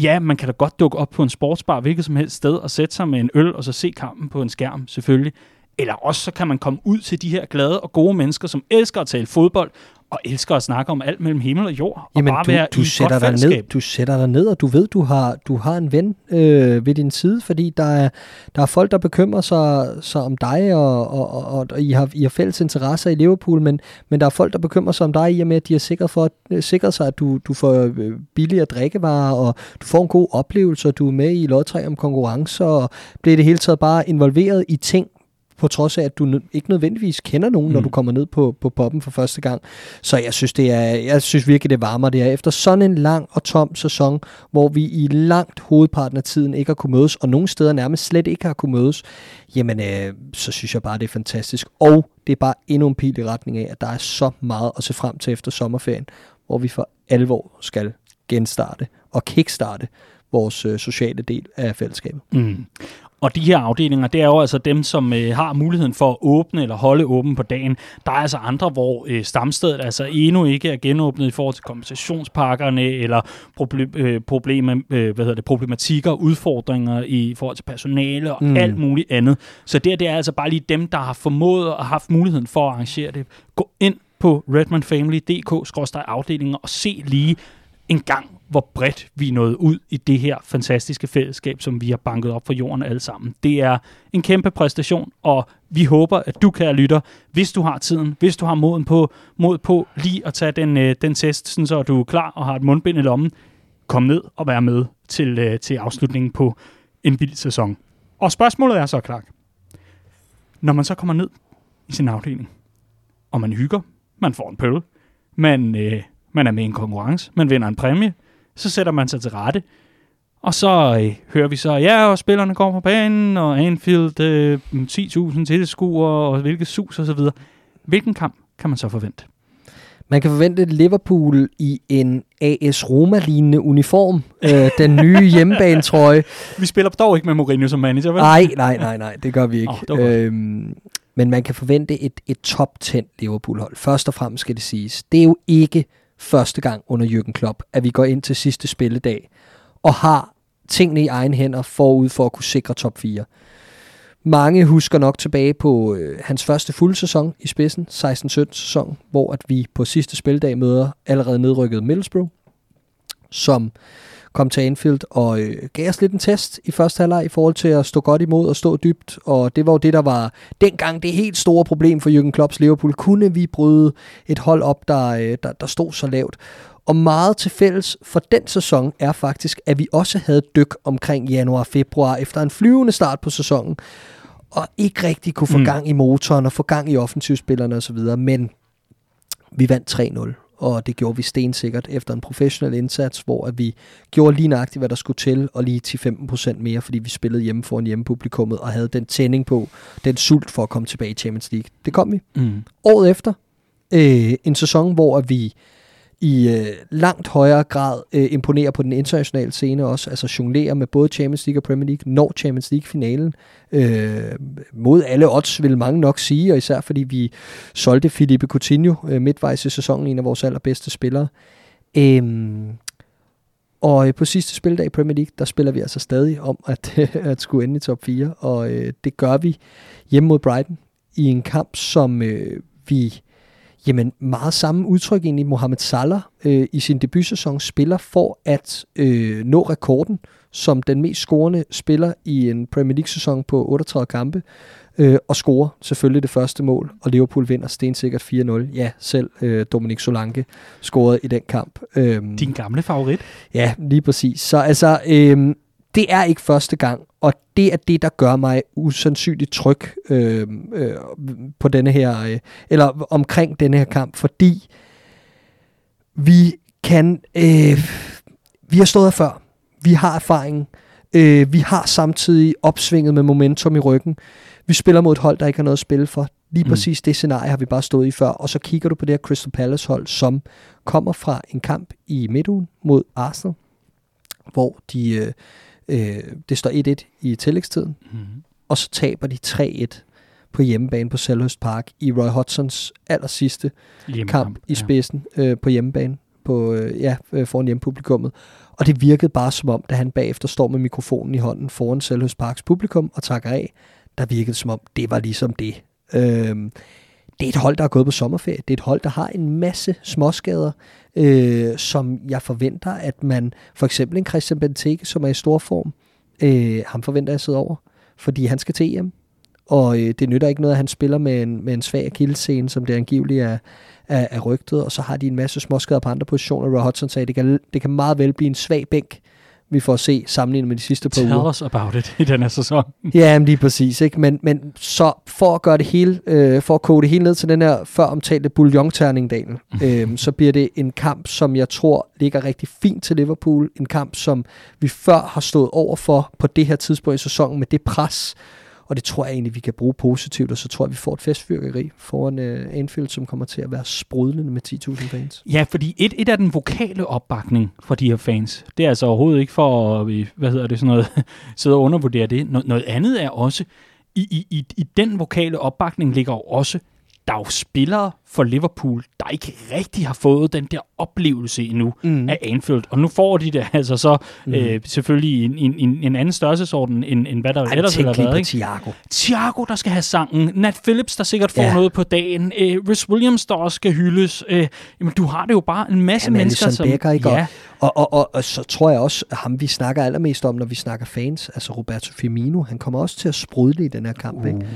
ja, man kan da godt dukke op på en sportsbar, hvilket som helst sted, og sætte sig med en øl, og så se kampen på en skærm, selvfølgelig. Eller også så kan man komme ud til de her glade og gode mennesker, som elsker at tale fodbold, og elsker at snakke om alt mellem himmel og jord, Jamen, og bare du, være du, sætter dig ned, fællesskab. du sætter dig ned, og du ved, du har, du har en ven øh, ved din side, fordi der er, der er folk, der bekymrer sig, sig om dig, og, og, og, og, og I, har, I har fælles interesser i Liverpool, men, men der er folk, der bekymrer sig om dig, i og med, at de har sikret, for, sikret sig, at du, du får øh, billigere drikkevarer, og du får en god oplevelse, og du er med i lodtræ om konkurrencer, og bliver det hele taget bare involveret i ting, på trods af, at du ikke nødvendigvis kender nogen, mm. når du kommer ned på, på poppen for første gang. Så jeg synes, det er, jeg synes virkelig, det varmer det er. Efter sådan en lang og tom sæson, hvor vi i langt hovedparten af tiden ikke har kunne mødes, og nogle steder nærmest slet ikke har kunne mødes, jamen øh, så synes jeg bare, det er fantastisk. Og det er bare endnu en pil i retning af, at der er så meget at se frem til efter sommerferien, hvor vi for alvor skal genstarte og kickstarte vores øh, sociale del af fællesskabet. Mm. Og de her afdelinger, det er jo altså dem, som øh, har muligheden for at åbne eller holde åben på dagen. Der er altså andre, hvor øh, stamstedet altså endnu ikke er genåbnet i forhold til kompensationspakkerne eller problem, øh, problemer, øh, hvad hedder det, problematikker, udfordringer i forhold til personale og Mm. mm. alt muligt andet. Så det, det er altså bare lige dem, der har formået og haft muligheden for at arrangere det. Gå ind på redmanfamily.dk-afdelinger og se lige en gang hvor bredt vi er nået ud i det her fantastiske fællesskab, som vi har banket op for jorden alle sammen. Det er en kæmpe præstation, og vi håber, at du, kan lytter, hvis du har tiden, hvis du har moden på, mod på lige at tage den, øh, den test, sådan så du er klar og har et mundbind i lommen, kom ned og vær med til, øh, til afslutningen på en vild sæson. Og spørgsmålet er så, klart. Når man så kommer ned i sin afdeling, og man hygger, man får en pøl, man, øh, man er med i en konkurrence, man vinder en præmie, så sætter man sig til rette, og så øh, hører vi så, ja, og spillerne går på banen, og Anfield, øh, 10.000 tilskuere, og hvilket sus og så videre. Hvilken kamp kan man så forvente? Man kan forvente Liverpool i en AS Roma-lignende uniform. øh, den nye hjemmebanetrøje. Vi spiller dog ikke med Mourinho som manager, vel? Nej, nej, nej, nej, det gør vi ikke. Oh, øhm, men man kan forvente et, et top 10 Liverpool-hold. Først og fremmest skal det siges. Det er jo ikke første gang under Jürgen Klopp, at vi går ind til sidste spilledag og har tingene i egen hænder forud for at kunne sikre top 4. Mange husker nok tilbage på øh, hans første fulde sæson i spidsen, 16-17 sæson, hvor at vi på sidste spildag møder allerede nedrykket Middlesbrough, som kom til Anfield og øh, gav os lidt en test i første halvleg i forhold til at stå godt imod og stå dybt. Og det var jo det, der var dengang det helt store problem for Jürgen Klopps Liverpool. Kunne vi bryde et hold op, der, øh, der, der stod så lavt? Og meget til fælles for den sæson er faktisk, at vi også havde dyk omkring januar-februar efter en flyvende start på sæsonen, og ikke rigtig kunne få mm. gang i motoren og få gang i offensivspillerne osv., men vi vandt 3-0 og det gjorde vi stensikkert efter en professionel indsats, hvor at vi gjorde lige nøjagtigt, hvad der skulle til, og lige 10-15% mere, fordi vi spillede hjemme for en hjemmepublikummet, og havde den tænding på, den sult for at komme tilbage i Champions League. Det kom vi. Mm. Året efter, øh, en sæson, hvor vi i øh, langt højere grad øh, imponerer på den internationale scene også, altså jonglerer med både Champions League og Premier League, når Champions League-finalen, øh, mod alle odds, vil mange nok sige, og især fordi vi solgte Felipe Coutinho øh, midtvejs i sæsonen, en af vores allerbedste spillere. Øhm, og øh, på sidste spildag i Premier League, der spiller vi altså stadig om at, at skulle ende i top 4, og øh, det gør vi hjemme mod Brighton i en kamp, som øh, vi Jamen, meget samme udtryk egentlig. Mohamed Salah øh, i sin debutsæson spiller for at øh, nå rekorden som den mest scorende spiller i en Premier League-sæson på 38 kampe, øh, og scorer selvfølgelig det første mål, og Liverpool vinder stensikkert 4-0. Ja, selv øh, Dominik Solanke scorede i den kamp. Øh, Din gamle favorit? Ja, lige præcis. Så altså, øh, det er ikke første gang, og det er det, der gør mig usandsynligt tryg øh, øh, på denne her, øh, eller omkring denne her kamp, fordi vi kan, øh, vi har stået her før, vi har erfaring, øh, vi har samtidig opsvinget med momentum i ryggen, vi spiller mod et hold, der ikke har noget at spille for. Lige mm. præcis det scenarie har vi bare stået i før. Og så kigger du på det her Crystal Palace hold, som kommer fra en kamp i midtugen mod Arsenal, hvor de øh, Øh, det står 1-1 i tillægstiden, mm-hmm. og så taber de 3-1 på hjemmebane på Selhurst Park i Roy Hodgsons aller sidste kamp i spidsen ja. øh, på hjemmebane på, øh, ja, øh, foran hjemmepublikummet. Og det virkede bare som om, da han bagefter står med mikrofonen i hånden foran Selhurst Parks publikum og takker af, der virkede som om, det var ligesom det. Øh, det er et hold, der er gået på sommerferie. Det er et hold, der har en masse småskader, øh, som jeg forventer, at man, for eksempel en Christian Benteke, som er i stor form, øh, ham forventer jeg sidder over, fordi han skal til EM. Og øh, det nytter ikke noget, at han spiller med en, med en svag akillescene, som det angiveligt er, er, er rygtet, og så har de en masse småskader på andre positioner. Roy Hodgson sagde, at det kan, det kan meget vel blive en svag bænk, vi får se sammenlignet med de sidste par Tell uger. Tell us about it i den her sæson. ja, men lige præcis. Ikke? Men, men så for at gøre det hele, øh, for at koge det hele ned til den her før omtalte bouillon-terning, Daniel, øh, så bliver det en kamp, som jeg tror ligger rigtig fint til Liverpool. En kamp, som vi før har stået over for på det her tidspunkt i sæsonen med det pres, og det tror jeg egentlig, vi kan bruge positivt, og så tror jeg, vi får et festfyrkeri foran øh, Anfield, som kommer til at være sprudlende med 10.000 fans. Ja, fordi et, et af den vokale opbakning for de her fans, det er altså overhovedet ikke for at, øh, hvad hedder det, sådan noget, sidde og undervurdere det. Noget, noget andet er også, i, i, i, i den vokale opbakning ligger jo også der er jo spillere for Liverpool, der ikke rigtig har fået den der oplevelse endnu mm. af Anfield. Og nu får de det altså så mm. øh, selvfølgelig en, en, en, en anden størrelsesorden, end, end hvad der Ej, ellers har været. Ikke? Thiago. Thiago, der skal have sangen. Nat Phillips, der sikkert får ja. noget på dagen. Øh, Rhys Williams, der også skal hyldes. Øh, jamen, du har det jo bare en masse Jamen, mennesker, som... Becker, ikke? Ja. Og, og, og, og så tror jeg også, at ham vi snakker allermest om, når vi snakker fans, altså Roberto Firmino, han kommer også til at sprudle i den her kamp. Uh, ikke?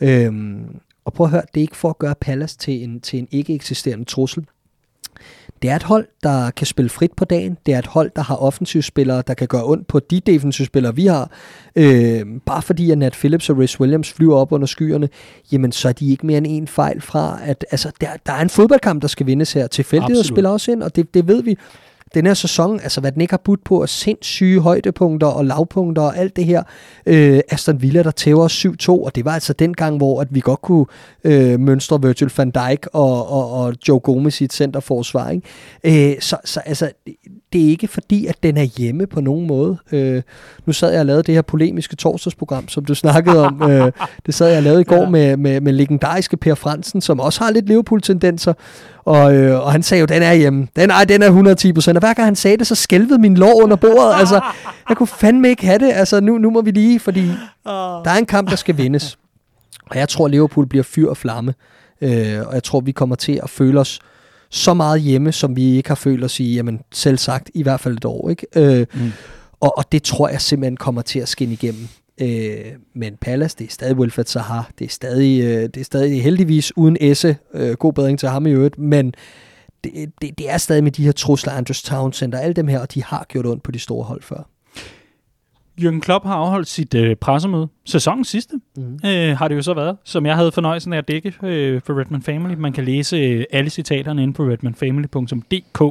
Ja. Øhm, og prøv at høre, det er ikke for at gøre Palace til en, til en ikke eksisterende trussel. Det er et hold, der kan spille frit på dagen. Det er et hold, der har offensivspillere, der kan gøre ondt på de defensivspillere, vi har. Øh, bare fordi at Nat Phillips og Rhys Williams flyver op under skyerne, jamen så er de ikke mere end en fejl fra, at altså, der, der er en fodboldkamp, der skal vindes her. Tilfældighed spiller også ind, og det, det ved vi den her sæson, altså hvad den ikke har budt på, er sindssyge højdepunkter og lavpunkter og alt det her. Øh, Aston Villa, der tæver 7-2, og det var altså den gang, hvor at vi godt kunne øh, mønstre Virgil van Dijk og, og, og Joe Gomez i et centerforsvar. Ikke? Øh, så, så altså, det er ikke fordi, at den er hjemme på nogen måde. Øh, nu sad jeg og lavede det her polemiske torsdagsprogram, som du snakkede om. Øh, det sad jeg og lavede i går ja. med, med, med legendariske Per Fransen, som også har lidt Liverpool-tendenser. Og, øh, og han sagde jo, den er hjemme. Den, ej, den er 110 procent. Og hver gang han sagde det, så skælvede min lår under bordet. altså, jeg kunne fandme ikke have det. Altså, nu, nu må vi lige, fordi der er en kamp, der skal vindes. Og jeg tror, Liverpool bliver fyr og flamme. Øh, og jeg tror, vi kommer til at føle os så meget hjemme, som vi ikke har følt os i, jamen selv sagt, i hvert fald et år. Ikke? Øh, mm. og, og det tror jeg simpelthen kommer til at skinne igennem. Øh, men Palace, det er stadig Wilfred Zaha, det er stadig, øh, det er stadig heldigvis uden Esse, øh, god bedring til ham i øvrigt, men det, det, det er stadig med de her trusler, Andrews Townsend og alle dem her, og de har gjort ondt på de store hold før. Jürgen Klopp har afholdt sit øh, pressemøde. Sæsonens sidste mm. øh, har det jo så været, som jeg havde fornøjelsen af at dække øh, for Redman Family. Man kan læse øh, alle citaterne inde på redmanfamily.dk.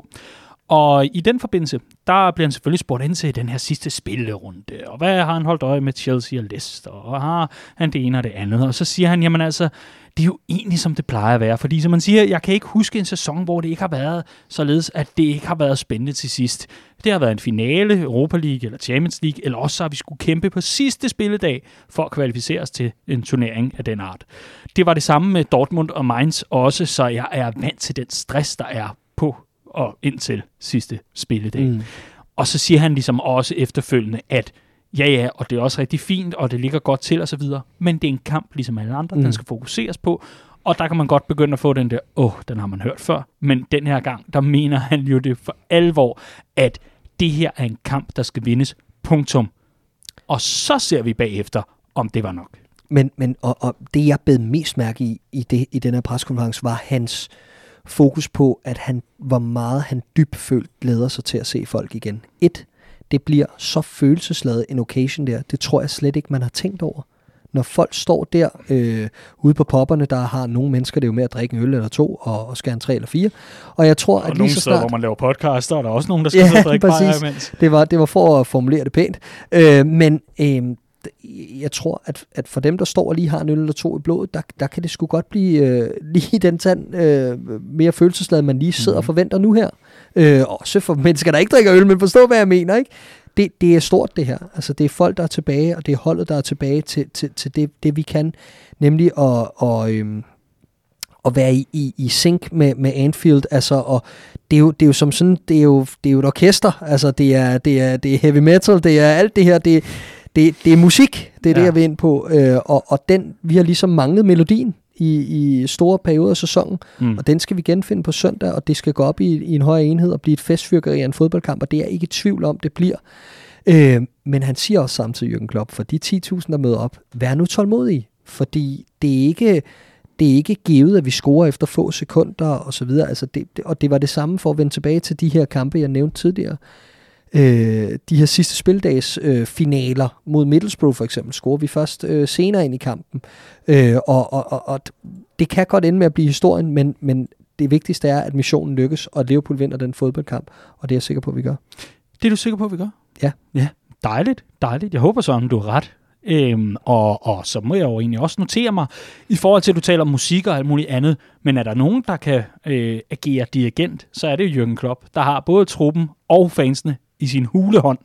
Og i den forbindelse, der bliver han selvfølgelig spurgt ind til den her sidste spillerunde. Og hvad har han holdt øje med Chelsea og Leicester? Og har han det ene og det andet? Og så siger han, jamen altså, det er jo egentlig som det plejer at være. Fordi som man siger, jeg kan ikke huske en sæson, hvor det ikke har været således, at det ikke har været spændende til sidst. Det har været en finale, Europa League eller Champions League, eller også så har vi skulle kæmpe på sidste spilledag for at kvalificere os til en turnering af den art. Det var det samme med Dortmund og Mainz også, så jeg er vant til den stress, der er på og indtil sidste spilledag. Mm. Og så siger han ligesom også efterfølgende, at ja ja, og det er også rigtig fint, og det ligger godt til osv., men det er en kamp ligesom alle andre, mm. den skal fokuseres på, og der kan man godt begynde at få den der, åh, oh, den har man hørt før, men den her gang, der mener han jo det for alvor, at det her er en kamp, der skal vindes, punktum. Og så ser vi bagefter, om det var nok. Men, men og, og det, jeg bed mest mærke i i, det, i den her preskonference, var hans fokus på, at han, hvor meget han dybfølt glæder sig til at se folk igen. Et, det bliver så følelsesladet en occasion der. Det tror jeg slet ikke, man har tænkt over. Når folk står der øh, ude på popperne, der har nogle mennesker det er jo med at drikke en øl eller to, og, og skal en tre eller fire. Og jeg tror, og at lige så snart... hvor man laver podcaster, er der også nogen, der skal ja, drikke bare imens. Det var, det var for at formulere det pænt. Øh, men øh, jeg tror, at, at for dem, der står og lige har en øl eller to i blodet, der, der kan det sgu godt blive øh, lige den tand øh, mere følelsesladet, man lige sidder mm. og forventer nu her. Øh, også for mennesker, der ikke drikker øl, men forstå, hvad jeg mener, ikke? Det, det er stort, det her. Altså, det er folk, der er tilbage, og det er holdet, der er tilbage til, til, til det, det, vi kan, nemlig at, og, øhm, at være i, i, i sync med, med Anfield, altså, og det er, jo, det er jo som sådan, det er jo, det er jo et orkester, altså, det er, det er, det er heavy metal, det er alt det her, det, det, det er musik, det er ja. det, jeg vil ind på, øh, og, og den, vi har ligesom manglet melodien i, i store perioder af sæsonen, mm. og den skal vi genfinde på søndag, og det skal gå op i, i en højere enhed og blive et festfyrkeri af en fodboldkamp, og det er ikke i tvivl om, det bliver. Øh, men han siger også samtidig, Jürgen Klopp, for de 10.000, der møder op, vær nu tålmodig, fordi det er ikke det er ikke givet, at vi scorer efter få sekunder og så videre. Altså det, det, og det var det samme for at vende tilbage til de her kampe, jeg nævnte tidligere øh, de her sidste spildags øh, finaler mod Middlesbrough for eksempel, scorer vi først øh, senere ind i kampen. Øh, og, og, og, og det kan godt ende med at blive historien, men, men det vigtigste er, at missionen lykkes, og Liverpool vinder den fodboldkamp, og det er jeg sikker på, at vi gør. Det er du sikker på, at vi gør? Ja. Ja, dejligt, dejligt. Jeg håber så, at du har ret. Øhm, og, og så må jeg jo egentlig også notere mig, i forhold til, at du taler om musik og alt muligt andet, men er der nogen, der kan øh, agere dirigent, så er det Jürgen Klopp, der har både truppen og fansene i sin hulehånd.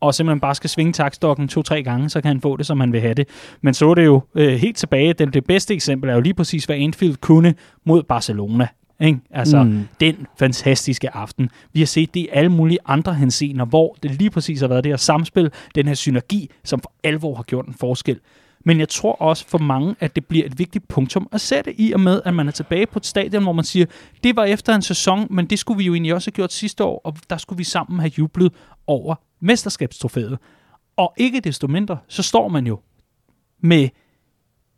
og simpelthen bare skal svinge takstokken to-tre gange, så kan han få det, som han vil have det. Men så er det jo øh, helt tilbage. Den, det bedste eksempel er jo lige præcis, hvad Anfield kunne mod Barcelona. Ikke? Altså, mm. den fantastiske aften. Vi har set det i alle mulige andre hensener, hvor det lige præcis har været det her samspil, den her synergi, som for alvor har gjort en forskel. Men jeg tror også for mange, at det bliver et vigtigt punktum at sætte i og med, at man er tilbage på et stadion, hvor man siger, det var efter en sæson, men det skulle vi jo egentlig også have gjort sidste år, og der skulle vi sammen have jublet over mesterskabstrofæet. Og ikke desto mindre, så står man jo med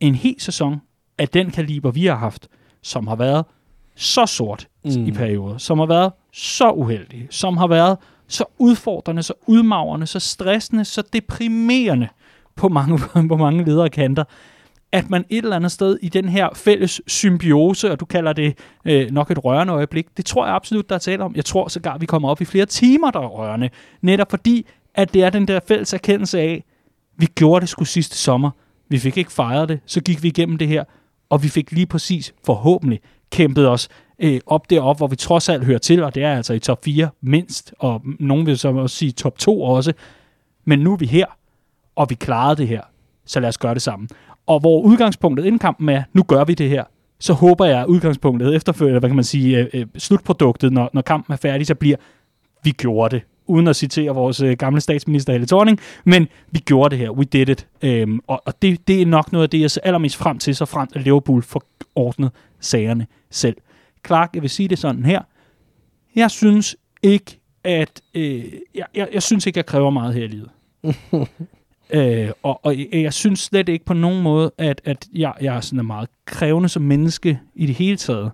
en hel sæson af den kaliber, vi har haft, som har været så sort mm. i perioder, som har været så uheldig, som har været så udfordrende, så udmagrende, så stressende, så deprimerende på mange, på mange ledere kanter, at man et eller andet sted i den her fælles symbiose, og du kalder det øh, nok et rørende øjeblik, det tror jeg absolut, der er tale om. Jeg tror sågar, vi kommer op i flere timer, der er rørende. Netop fordi, at det er den der fælles erkendelse af, vi gjorde det sgu sidste sommer, vi fik ikke fejret det, så gik vi igennem det her, og vi fik lige præcis, forhåbentlig, kæmpet os øh, op derop, hvor vi trods alt hører til, og det er altså i top 4 mindst, og nogen vil så også sige top 2 også. Men nu er vi her, og vi klarede det her, så lad os gøre det sammen. Og hvor udgangspunktet inden kampen er, nu gør vi det her, så håber jeg, at udgangspunktet efterfølgende, hvad kan man sige, øh, øh, slutproduktet, når, når kampen er færdig, så bliver, vi gjorde det. Uden at citere vores øh, gamle statsminister Helle Thorning, men vi gjorde det her, we did it. Øhm, og og det, det er nok noget af det, jeg ser allermest frem til, så frem at Liverpool får ordnet sagerne selv. Clark, jeg vil sige det sådan her. Jeg synes ikke, at... Øh, jeg, jeg, jeg synes ikke, jeg kræver meget her i livet. øh, og, og jeg, jeg synes slet ikke på nogen måde, at, at jeg, jeg er sådan meget krævende som menneske i det hele taget.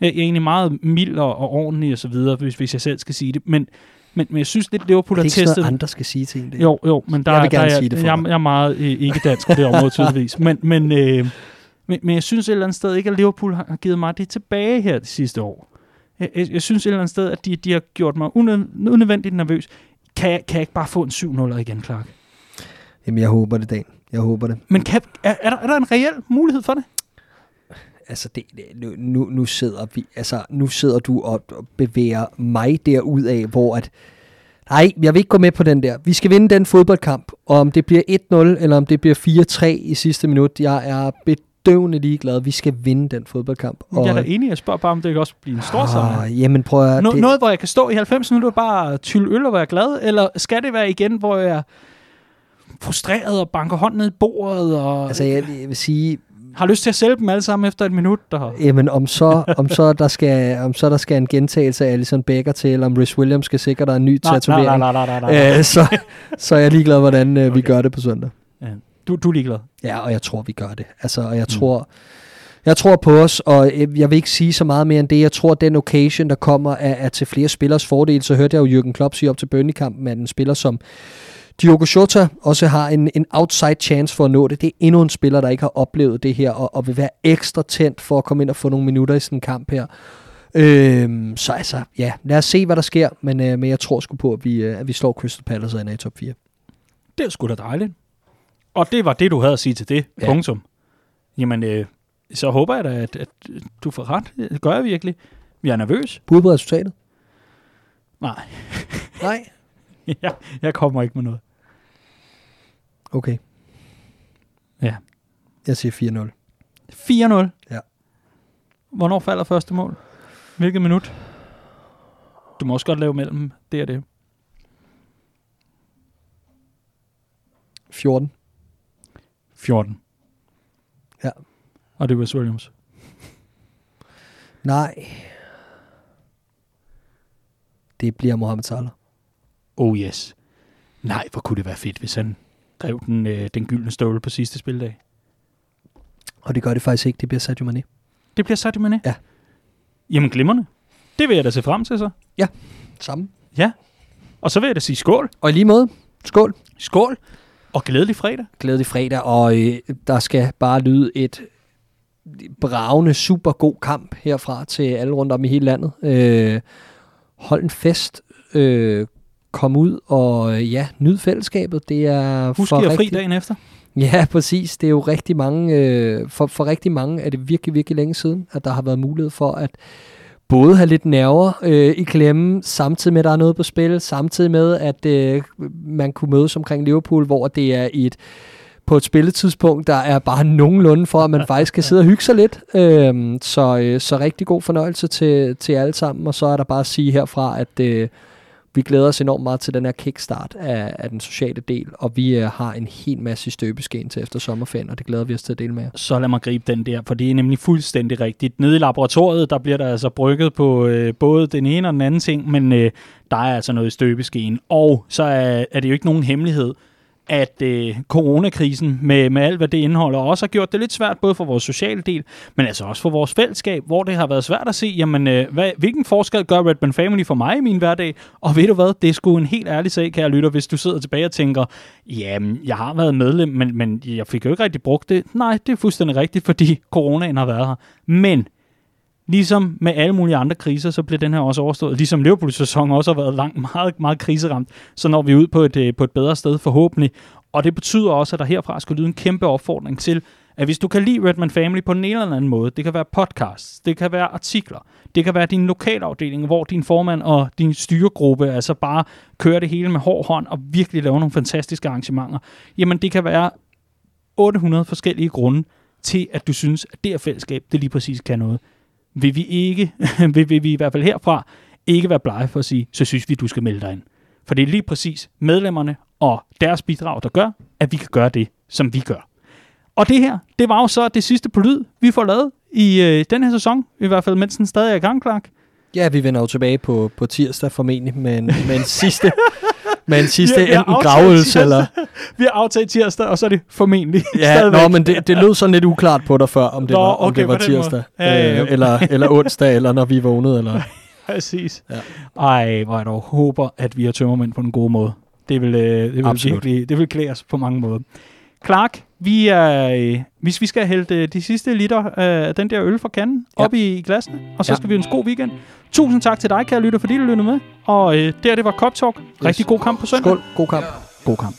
Jeg, jeg er egentlig meget mild og, og ordentlig og så videre, hvis, hvis jeg selv skal sige det. Men, men, men jeg synes lidt, Liverpool har testet... Det er ikke noget, andre skal sige til en. Det. Jo, jo, men der, jeg vil gerne der, sige det for jeg, mig. jeg er meget øh, ikke dansk på det område tydeligvis. Men, men, øh, men, men jeg synes et eller andet sted ikke, at Liverpool har har givet mig det tilbage her det sidste år. Jeg, jeg, jeg synes et eller andet sted, at de, de har gjort mig unød, unødvendigt nervøs. Kan jeg, kan jeg ikke bare få en 7-0 igen, Clark? Jamen, jeg håber det, Dan. Jeg håber det. Men kan, er, er, der, er der en reel mulighed for det? Altså, det, det, nu, nu, sidder vi, altså, nu sidder du og, og bevæger mig derud af, hvor at, nej, jeg vil ikke gå med på den der. Vi skal vinde den fodboldkamp, og om det bliver 1-0, eller om det bliver 4-3 i sidste minut, jeg er bedøvende ligeglad. Vi skal vinde den fodboldkamp. Og, jeg er da enig, jeg spørger bare, om det kan også blive en stor. Ah, jamen, prøv at... No, det, Noget, hvor jeg kan stå i 90 minutter og bare tylle øl og være glad, eller skal det være igen, hvor jeg frustreret og banker hånden ned i bordet og Altså, jeg, jeg vil sige, har lyst til at sælge dem alle sammen efter et minut? Der... Jamen, om så, om så, der skal, om så der skal en gentagelse af Alison Becker til, eller om Rhys Williams skal sikre dig en ny Nej, tatovering, nej, nej, nej, nej, nej. øh, så, så er jeg ligeglad, hvordan øh, vi gør det på søndag. Ja. Du, du er ligeglad. Ja, og jeg tror, vi gør det. Altså, og jeg tror, jeg tror på os, og øh, jeg vil ikke sige så meget mere end det. Jeg tror, at den occasion, der kommer, er, er til flere spillers fordel. Så hørte jeg jo Jürgen Klopp sige op til Burnley-kampen, at en spiller som Diogo Jota også har en, en outside chance for at nå det. Det er endnu en spiller, der ikke har oplevet det her, og, og vil være ekstra tændt for at komme ind og få nogle minutter i sådan en kamp her. Øhm, så altså, ja, lad os se, hvad der sker, men, øh, men jeg tror sgu på, at vi, øh, at vi slår Crystal Palace ender i top 4. Det er sgu da dejligt. Og det var det, du havde at sige til det. Ja. Ja. Punktum. Jamen, øh, så håber jeg da, at, at du får ret. Det gør jeg virkelig. Vi er nervøs. Bud på resultatet? Nej, Nej. jeg, jeg kommer ikke med noget. Okay. Ja. Jeg siger 4-0. 4-0. Ja. Hvornår falder første mål? Hvilket minut? Du må også godt lave mellem det og det. 14. 14. Ja. Og det Wes Williams. Nej. Det bliver Mohamed Salah. Oh yes. Nej, hvor kunne det være fedt, hvis han drev den, øh, den gyldne ståle på sidste spildag. Og det gør det faktisk ikke. Det bliver Sadio Mane. Det bliver Sadio Mane? Ja. Jamen glimrende. Det vil jeg da se frem til så. Samme. Ja. Og så vil jeg da sige skål. Og i lige måde. Skål. Skål. Og glædelig fredag. Glædelig fredag. Og øh, der skal bare lyde et bravende, super god kamp herfra til alle rundt om i hele landet. Øh, hold en fest. Øh, kom ud og øh, ja, nyd fællesskabet. Det er Husk, for I er fri rigtig- dagen efter. Ja, præcis. Det er jo rigtig mange, øh, for, for rigtig mange er det virkelig, virkelig længe siden, at der har været mulighed for at både have lidt nerver øh, i klemme, samtidig med, at der er noget på spil, samtidig med, at øh, man kunne mødes omkring Liverpool, hvor det er i et på et spilletidspunkt, der er bare nogenlunde for, at man faktisk kan sidde og hygge sig lidt. Øhm, så, øh, så rigtig god fornøjelse til, til alle sammen, og så er der bare at sige herfra, at øh, vi glæder os enormt meget til den her kickstart af, af den sociale del, og vi øh, har en hel masse støbeskeen til efter sommerferien, og det glæder vi os til at dele med jer. Så lad mig gribe den der, for det er nemlig fuldstændig rigtigt. Nede i laboratoriet, der bliver der altså brygget på øh, både den ene og den anden ting, men øh, der er altså noget i støbeskeen. Og så er, er det jo ikke nogen hemmelighed, at øh, coronakrisen med, med alt, hvad det indeholder, også har gjort det lidt svært, både for vores sociale del, men altså også for vores fællesskab, hvor det har været svært at se, jamen, øh, hvad, hvilken forskel gør Redman Family for mig i min hverdag? Og ved du hvad, det er sgu en helt ærlig sag, kære lytter, hvis du sidder tilbage og tænker, jamen, jeg har været medlem, men, men jeg fik jo ikke rigtig brugt det. Nej, det er fuldstændig rigtigt, fordi coronaen har været her. Men Ligesom med alle mulige andre kriser, så bliver den her også overstået. Ligesom Liverpools sæson også har været langt, meget, meget kriseramt, så når vi ud på et, øh, på et bedre sted forhåbentlig. Og det betyder også, at der herfra skal lyde en kæmpe opfordring til, at hvis du kan lide Redman Family på en eller anden måde, det kan være podcasts, det kan være artikler, det kan være din lokalafdeling, hvor din formand og din styregruppe altså bare kører det hele med hård hånd og virkelig laver nogle fantastiske arrangementer, jamen det kan være 800 forskellige grunde til, at du synes, at det her fællesskab, det lige præcis kan noget vil vi ikke, vil, vil vi i hvert fald herfra, ikke være blege for at sige, så synes vi, du skal melde dig ind. For det er lige præcis medlemmerne og deres bidrag, der gør, at vi kan gøre det, som vi gør. Og det her, det var jo så det sidste på lyd, vi får lavet i øh, den her sæson, i hvert fald mens den stadig er i gang, Clark. Ja, vi vender jo tilbage på, på tirsdag formentlig med en, med en sidste, med en sidste har enten gravøls eller... Vi har aftalt tirsdag, og så er det formentlig Ja, stadigvæk. nå, men det, det lød sådan lidt uklart på dig før, om det Nå, var, om okay, det var tirsdag, Ja, ja, ja. Øh, eller, eller onsdag, eller når vi vågnede. Eller... Præcis. Ja. Ej, hvor jeg dog håber, at vi har tømmermænd på en god måde. Det vil, øh, det vil Absolut. virkelig, det vil klæde os på mange måder. Clark, vi er, øh, hvis vi skal hælde øh, de sidste liter af den der øl fra kanden Ja. op i glasene, og så Ja. skal vi have en god weekend. Tusind tak til dig, kære lytter, fordi du lyttede med. Og øh, der, det var Cop Talk. Rigtig god kamp på søndag. Skål, god kamp. God kamp.